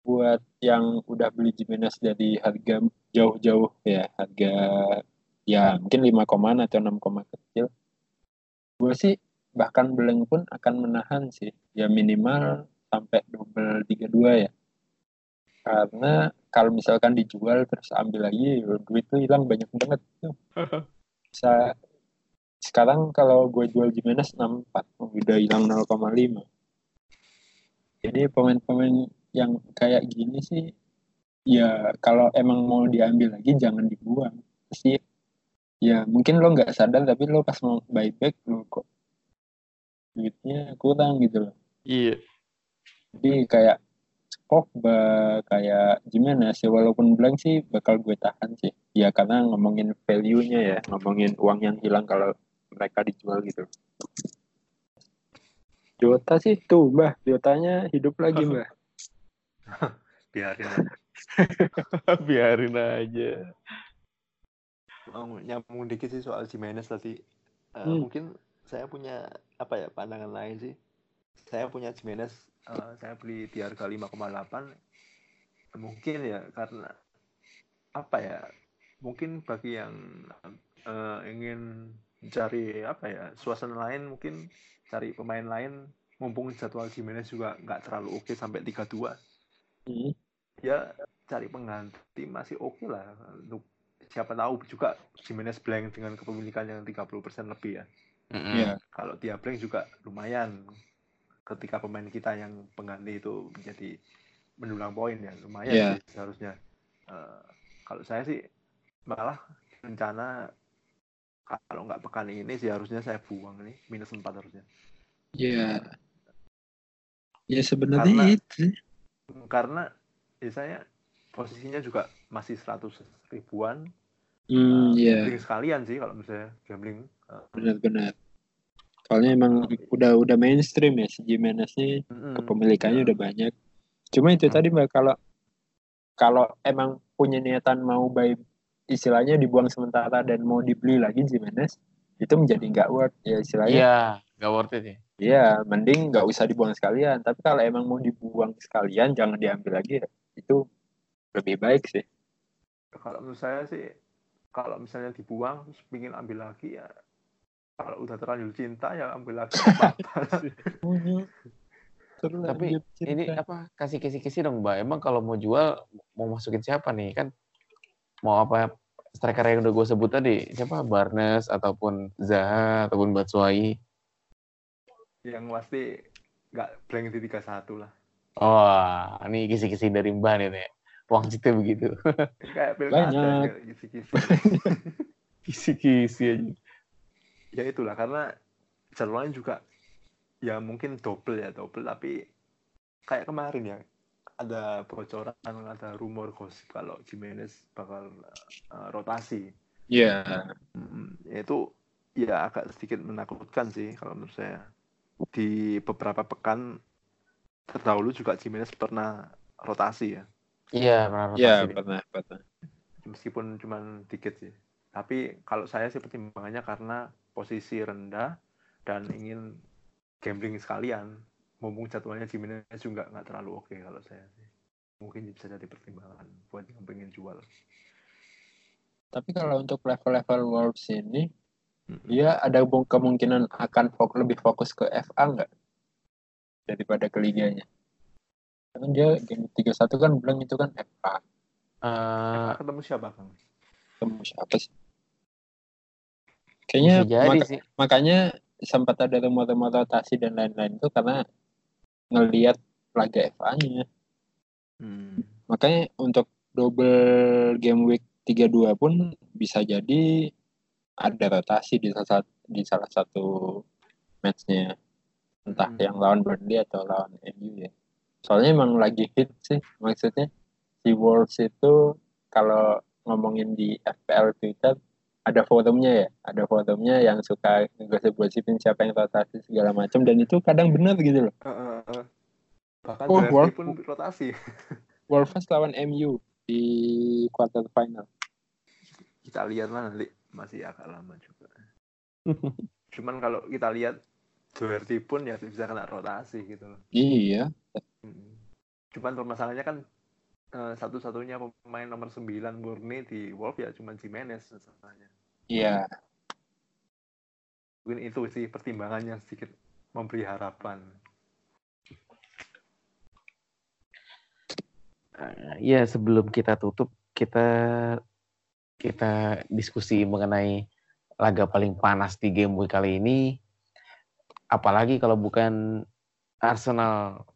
buat yang udah beli Jimenez dari harga jauh-jauh ya harga ya mungkin 5 komaan atau 6 koma kecil. Gue sih bahkan Blank pun akan menahan sih. Ya minimal sampai double 32 ya. Karena kalau misalkan dijual terus ambil lagi duit tuh hilang banyak banget tuh. Bisa sekarang kalau gue jual Jimenez 64 udah hilang 0,5 jadi pemain-pemain yang kayak gini sih ya kalau emang mau diambil lagi jangan dibuang. Sih ya mungkin lo nggak sadar tapi lo pas mau buyback lo kok duitnya kurang gitu loh Iya. jadi kayak Pogba kayak Jimenez ya walaupun blank sih bakal gue tahan sih ya karena ngomongin value-nya ya ngomongin uang yang hilang kalau mereka dijual gitu Jota sih tuh mbah Jotanya hidup lagi mbah Biarin aja. Biarin aja. Mau nyambung dikit sih soal Jimenez tadi. Eh, Hmm. Mungkin saya punya apa ya pandangan lain sih. Saya punya Jimenez, eh, saya beli di harga 5,8. Mungkin ya karena apa ya? Mungkin bagi yang eh, ingin cari apa ya suasana lain, mungkin cari pemain lain. Mumpung jadwal Jimenez juga nggak terlalu oke sampai 32 Hmm. ya cari pengganti masih oke lah untuk siapa tahu juga Jimenez blank dengan kepemilikan yang 30% lebih ya Mm-mm. Iya. kalau dia blank juga lumayan ketika pemain kita yang pengganti itu menjadi mendulang poin ya lumayan Iya. sih seharusnya Eh, kalau saya sih malah rencana kalau nggak pekan ini sih harusnya saya buang nih minus 4 harusnya ya ya sebenarnya Karena- itu karena ya saya posisinya juga masih 100 ribuan hmm Eh, ya gambling sekalian sih kalau misalnya gambling Eh, benar-benar soalnya emang udah udah mainstream ya si Jimenez nih mm-mm. kepemilikannya udah banyak cuma itu Hmm. tadi mbak kalau kalau emang punya niatan mau buy istilahnya dibuang sementara dan mau dibeli lagi Jimenez itu menjadi nggak worth ya istilahnya Iya, nggak worth it ya. Iya, mending nggak usah dibuang sekalian. Tapi kalau emang mau dibuang sekalian, jangan diambil lagi. ya. Itu lebih baik sih. kalau menurut saya sih kalau misalnya dibuang terus pingin ambil lagi ya kalau udah terlanjur cinta ya ambil lagi apa-apa. Tapi Ini apa? Kasih kisi-kisi dong, Mbak. Emang kalau mau jual mau masukin siapa nih kan? Mau apa? striker yang udah gue sebut tadi siapa Barnes ataupun Zaha ataupun Batshuayi Yang pasti nggak blank di 31 lah. oh ini kisi-kisi dari Mbah nih Teh. Wangsitnya begitu. Kayak Banyak. kayak kisi-kisi. kisi-kisi aja. Ya itulah karena jadwalnya juga ya mungkin double ya double. Tapi kayak kemarin ya ada bocoran ada rumor gosip kalau Jimenez bakal uh, rotasi. Iya. Ya itu ya agak sedikit menakutkan sih kalau menurut saya. Di beberapa pekan terdahulu juga Jimenez pernah rotasi ya iya pernah Iya, pernah, pernah. meskipun cuman dikit sih tapi kalau saya sih pertimbangannya karena posisi rendah dan ingin gambling sekalian mumpung jadwalnya Jimenez juga nggak terlalu oke kalau saya sih mungkin bisa jadi pertimbangan buat yang pengen jual Tapi kalau untuk level-level Wolves ini, Mm-mm. dia ada kemungkinan akan fok- lebih fokus ke FA nggak? Daripada ke liganya. Karena dia game 31 kan bilang itu kan FA. Eh, ketemu siapa kang Ketemu siapa sih? Kayaknya jadi maka- sih makanya sempat ada rumor-rumor rotasi dan lain-lain itu karena ngelihat laga FA-nya. Hmm. Makanya untuk double game week 32 pun bisa jadi ada rotasi di salah satu, di salah satu matchnya. Entah Hmm. yang lawan Burnley atau lawan MU ya. Soalnya emang lagi hit sih. Maksudnya si Wolves itu kalau ngomongin di FPL Twitter ada forumnya ya. Ada forumnya yang suka ngegosip-gosipin siapa yang rotasi segala macam dan itu kadang benar gitu loh. Eh, eh. bahkan Oh, Wolf- pun rotasi Wolves lawan MU di quarter final. kita lihat lah nanti masih agak lama juga cuman kalau kita lihat Doherty pun ya bisa kena rotasi gitu loh Iya. Cuman permasalahannya kan eh, satu-satunya pemain nomor 9 murni di Wolf ya cuman Jimenez masalahnya. iya. Mungkin itu sih pertimbangannya sedikit memberi harapan. Eh, ya sebelum kita tutup kita kita diskusi mengenai laga paling panas di game week kali ini apalagi kalau bukan Arsenal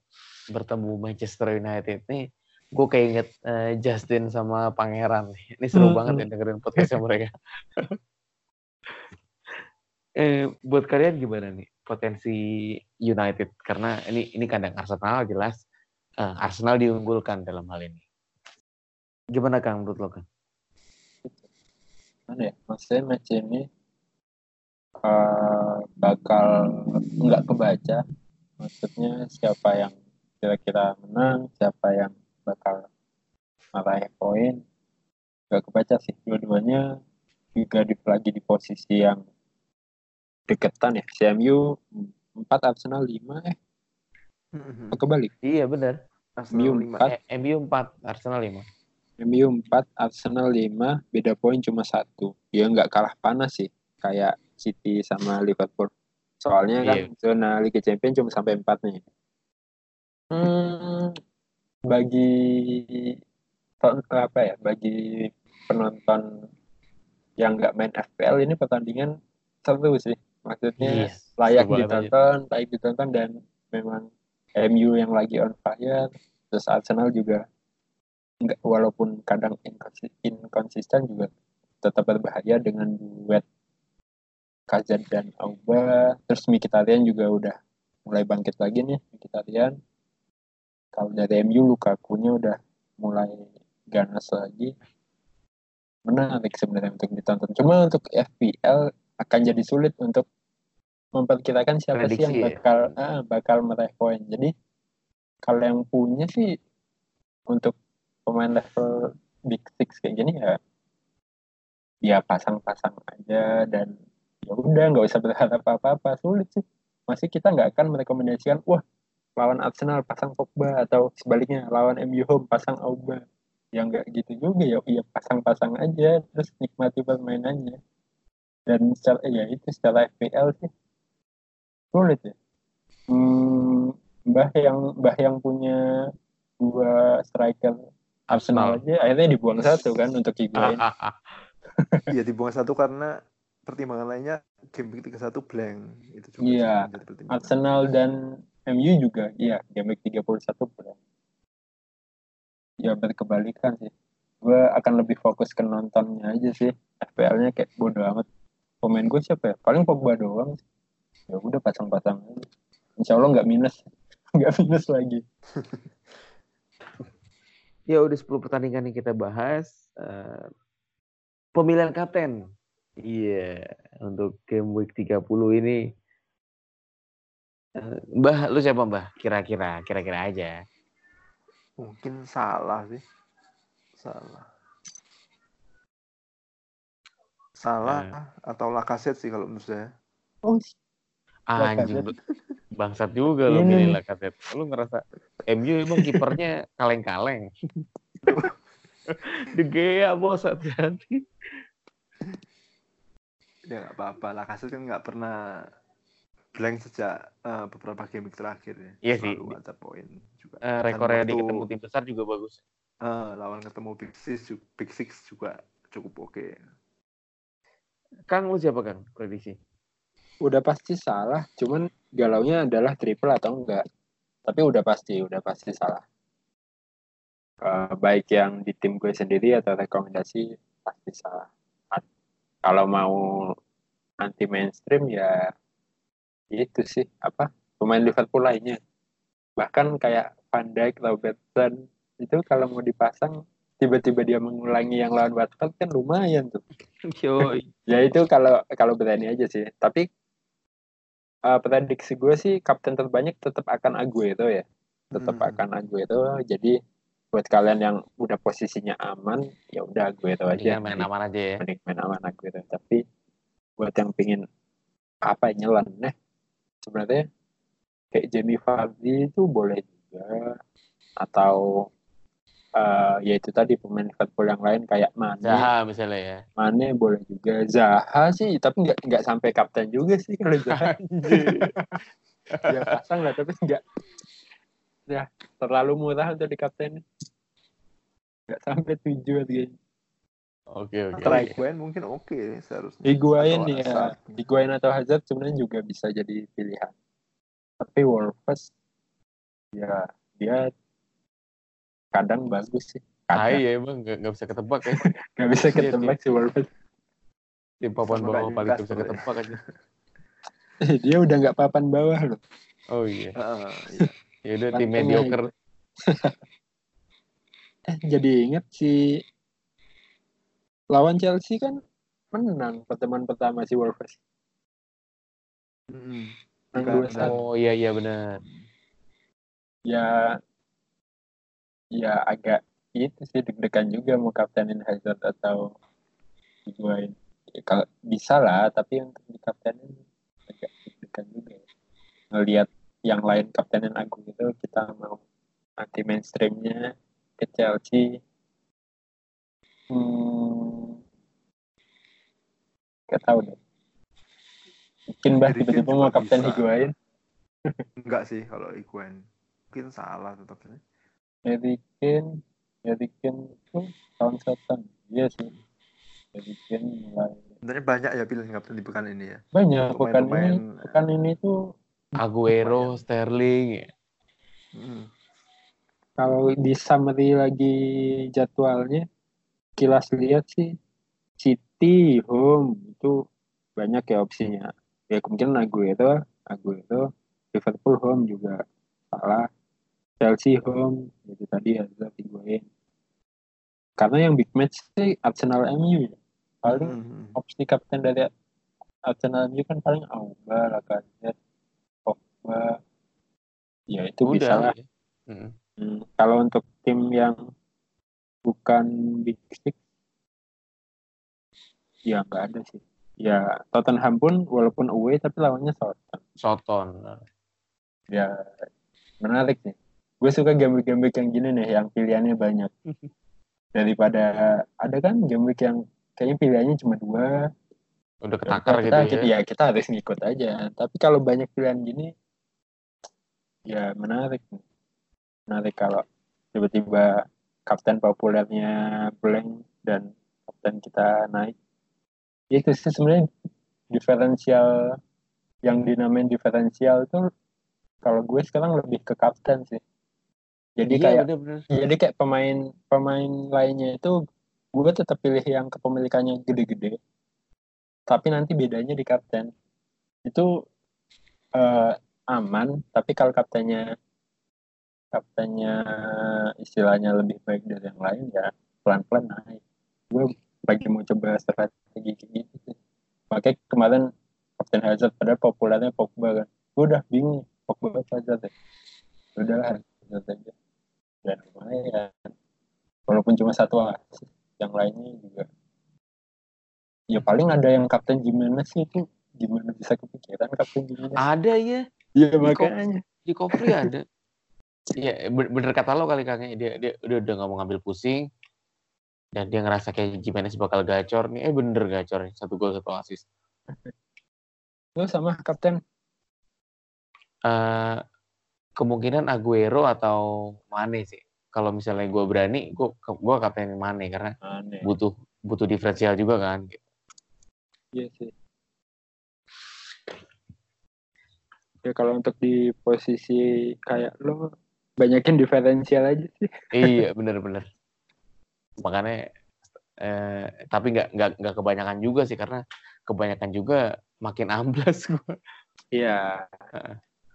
bertemu Manchester United nih gue kayak inget eh, Justin sama Pangeran nih. ini seru Hmm. banget ya dengerin podcastnya mereka eh buat kalian gimana nih potensi United karena ini ini kandang Arsenal jelas eh, Arsenal diunggulkan dalam hal ini. Gimana Kang menurut lo Kang? Mana ya? Maksudnya match ini eh, bakal nggak kebaca. Maksudnya siapa yang kira-kira menang, siapa yang bakal meraih poin, nggak kebaca sih. Dua-duanya juga di, lagi di posisi yang deketan ya. CMU 4 Arsenal 5 eh apa kebalik? Iya benar. MU Arsenal 5. empat. Eh, MU 4, Arsenal 5. MU 4, Arsenal 5, beda poin cuma satu. Ya nggak kalah panas sih, kayak City sama Liverpool. Soalnya kan Iya. zona Liga Champions cuma sampai 4 nih. Hmm, bagi apa ya, bagi penonton yang nggak main FPL ini pertandingan seru sih. Maksudnya Yes, layak banget aja. ditonton, layak ditonton dan memang MU yang lagi on fire, terus Arsenal juga enggak walaupun kadang inkonsi- inkonsisten juga tetap berbahaya dengan duet Kazan dan Auba, terus Mkhitaryan juga udah mulai bangkit lagi nih Mkhitaryan. Kalau dari MU Lukaku-nya udah mulai ganas lagi. Menarik sebenarnya untuk ditonton. Cuma untuk FPL akan jadi sulit untuk memperkirakan siapa sih yang Prediksi ya? bakal ah, bakal meraih poin. Jadi kalau yang punya sih untuk pemain level big six kayak gini ya ya pasang-pasang aja dan ya udah nggak usah berharap apa-apa sulit sih masih kita nggak akan merekomendasikan wah lawan Arsenal pasang Pogba atau sebaliknya lawan MU home pasang Auba ya nggak gitu juga ya ya pasang-pasang aja terus nikmati permainannya dan secara ya itu secara FPL sih sulit ya hmm, Mbah yang Mbah yang punya dua striker Arsenal Arsenal. aja akhirnya dibuang satu kan untuk Higuain Iya dibuang satu karena pertimbangan lainnya game week 31 blank. Itu juga Iya. yang. Arsenal dan MU juga, iya, game week 31 benar. Ya berkebalikan sih. Gue akan lebih fokus ke nontonnya aja sih. FPL-nya kayak bodo amat. Pemain gue siapa ya? Paling Pogba doang. Ya udah pasang-pasang. Insya Allah nggak minus. nggak minus lagi. Ya udah 10 pertandingan yang kita bahas. Eh, pemilihan kapten. Iya, untuk game week 30 ini. Eh, Mbah, lu siapa Mbah? Kira-kira, kira-kira aja. Mungkin salah sih. Salah. Salah atau Lacazette sih kalau menurut saya. Oh, Anjing, Lacazette. bangsat juga lu Ini. milih Lacazette. Lu ngerasa MU emang kipernya kaleng-kaleng. De Gea bos hati-hati. Ya nggak apa-apa. Lacazette kan nggak pernah blank sejak eh, beberapa game terakhir ya. Iya sih. Selalu ada poin juga. Eh, rekornya di ketemu tim besar juga bagus. Eh, lawan ketemu Big Six, Big Six juga cukup oke. Kang, lu siapa Kang? Prediksi. udah pasti salah. Cuman galaunya adalah triple atau enggak. Tapi udah pasti, udah pasti salah. Eh, baik yang di tim gue sendiri atau rekomendasi pasti salah. Kalau mau anti mainstream ya itu sih apa pemain Liverpool lainnya. Bahkan kayak Van Dijk, Robertson itu kalau mau dipasang tiba-tiba dia mengulangi yang lawan Watford kan lumayan tuh. Ya itu kalau kalau berani aja sih. Tapi eh, prediksi gue sih kapten terbanyak tetap akan Aguero ya. Tetap Hmm. akan Aguero. Jadi buat kalian yang udah posisinya aman, ya udah Aguero aja. Mendingan main aman aja ya. Mending main aman Aguero. Tapi buat yang pingin apa ya, nyeleneh sebenarnya kayak Jamie Vardy itu boleh juga. Atau eh ya itu tadi pemain Liverpool yang lain kayak Mane. Zaha misalnya ya. Mane boleh juga. Zaha sih tapi nggak nggak sampai kapten juga sih kalau Zaha. Ya pasang lah tapi nggak. Ya terlalu murah untuk di kapten nggak sampai tujuh kayaknya Oke oke. Atau. Higuain mungkin oke seharusnya. Higuain Atau ya Hazard. Higuain atau Hazard sebenarnya juga bisa jadi pilihan tapi Wolves ya dia kadang bagus sih Ah kadang iya emang nggak nggak bisa ketebak ya. nggak bisa Iya, ketebak sih Wolves Tim papan Sama bawah paling nggak bisa ya. ketebak aja. dia udah nggak papan bawah loh Oh iya. Heeh, iya. Ya udah tim mediocre. Eh, jadi inget si lawan Chelsea kan menang pertemuan pertama si Wolves. Satu. Oh iya iya benar. Ya, ya agak itu sih deg-degan juga mau kaptenin Hazard atau Higuain. Ya, kalau bisa lah, tapi untuk di kaptenin agak deg-degan juga. Ngelihat yang lain kaptenin aku itu kita mau anti mainstreamnya ke Chelsea. Hmm, gak tahu deh. Mungkin bah tiba-tiba mau kapten bisa. Higuain. Enggak sih kalau Higuain. Mungkin salah tetap sih. Harry Kane, Harry Kane itu tahun setan. Iya sih. Kane mulai Sebenarnya banyak ya pilihan kapten di pekan ini ya. banyak pekan ini Pemain-pemain, pekan ini tuh Aguero, Sterling. ya. mm, kalau di summary lagi jadwalnya kilas lihat sih City home itu banyak ya opsinya ya kemungkinan Aguero Aguero Liverpool home juga salah Chelsea home itu tadi Hazard Higuain karena yang big match sih Arsenal MU ya. paling mm, opsi kapten dari Arsenal MU kan paling Auba, Lacazette, Pogba. Ya itu bisa lah. ya. Mm. Hmm, kalau untuk tim yang bukan Big Six, ya nggak ada sih. Ya Tottenham pun walaupun away tapi lawannya Southampton. Soton. Ya menarik nih. Gue suka game-game yang gini nih, yang pilihannya banyak. Daripada ada kan game week yang kayaknya pilihannya cuma dua, Udah Ya ketakar udah, gitu kita, ya. ya kita harus ngikut aja tapi kalau banyak pilihan gini ya menarik menarik kalau tiba-tiba kapten populernya blank dan kapten kita naik. Ya, itu sih sebenarnya diferensial yang dinamain diferensial tuh kalau gue sekarang lebih ke kapten sih. Jadi Iya, kayak bener-bener. jadi kayak pemain pemain lainnya itu gue tetap pilih yang kepemilikannya gede-gede. Tapi nanti bedanya di kapten. Itu eh, aman, tapi kalau kaptennya kaptennya istilahnya lebih baik dari yang lain ya pelan-pelan naik. Gue lagi mau coba strategi kayak gitu sih. Makanya kemarin Kapten Hazard padahal populernya Pogba kan. Gue udah bingung Pogba apa Hazard ya. Udahlah Hazard aja. Dan lumayan. Walaupun cuma satu asis, yang lainnya juga. Ya paling ada yang Kapten Jimenez sih itu gimana bisa kepikiran Kapten Jimenez. Ada ya. Iya makanya. Di cover ada. Iya, be- bener kata lo kali kakek dia dia udah udah nggak mau ngambil pusing dan dia ngerasa kayak Jimenez bakal gacor nih. Eh bener gacor nih, satu gol satu assist. Lu sama Kapten Eh kemungkinan Aguero atau Mane sih. Kalau misalnya gue berani, gue gue kapten Mane karena aneh. butuh butuh diferensial juga kan. Iya sih. Ya kalau untuk di posisi kayak lo banyakin diferensial aja sih. iya bener-bener. Makanya eh, tapi nggak nggak nggak kebanyakan juga sih karena kebanyakan juga makin amblas gue. Iya.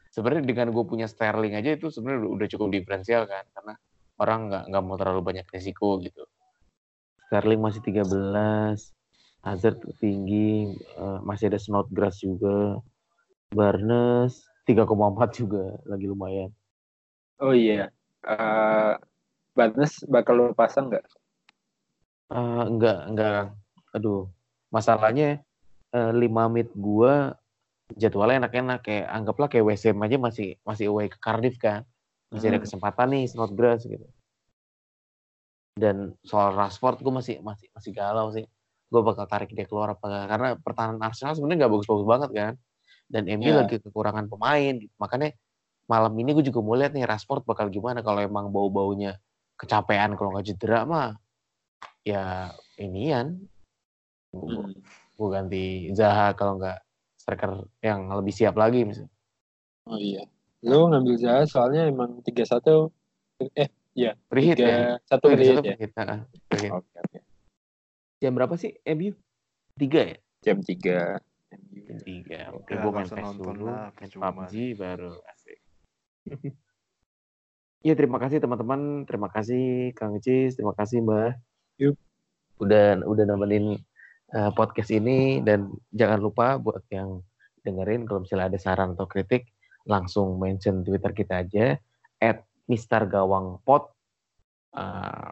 Sebenarnya dengan gue punya Sterling aja itu sebenarnya udah- cukup diferensial kan karena orang nggak nggak mau terlalu banyak risiko gitu. Sterling masih 13, Hazard tinggi, eh, masih ada Snodgrass juga, Barnes 3,4 juga lagi lumayan. Oh iya. Eh Barnes bakal lo pasang nggak? Eh, enggak enggak, aduh masalahnya eh, 5 mid gua jadwalnya enak-enak kayak anggaplah kayak Ham aja masih masih away ke Cardiff kan masih ada Hmm. kesempatan nih Snodgrass gitu dan soal Rashford gue masih masih masih galau sih gue bakal tarik dia keluar apa enggak karena pertahanan Arsenal sebenarnya nggak bagus-bagus banget kan dan MU Ya. lagi kekurangan pemain gitu. makanya malam ini gue juga mau lihat nih Rashford bakal gimana kalau emang bau-baunya kecapean kalau nggak cedera mah ya inian gue Hmm. ganti Zaha kalau nggak striker yang lebih siap lagi misalnya. Oh iya. Lo ngambil Zaha soalnya emang 3-1 eh Free hit ya? 3-1 free itu hit satu ya. free hit, ah, free hit. Oke oke. Jam berapa sih MU? Tiga ya? Jam 3. Jam tiga. Oke, gue main PES dulu, lah, main percuma. PUBG baru asik. Iya terima kasih teman-teman, terima kasih Kang Cis, terima kasih Mbak. Udah udah nemenin uh, podcast ini dan jangan lupa buat yang dengerin kalau misalnya ada saran atau kritik langsung mention Twitter kita aja at Mister Gawang Pot. Uh,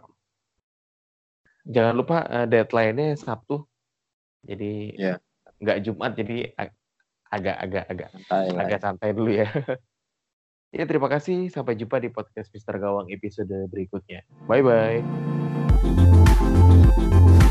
jangan lupa uh, deadline-nya Sabtu. Jadi nggak Jumat jadi ag- agak-agak agak Santai agak santai dulu ya. ya terima kasih sampai jumpa di podcast Mister Gawang episode berikutnya. Bye bye. Thank you.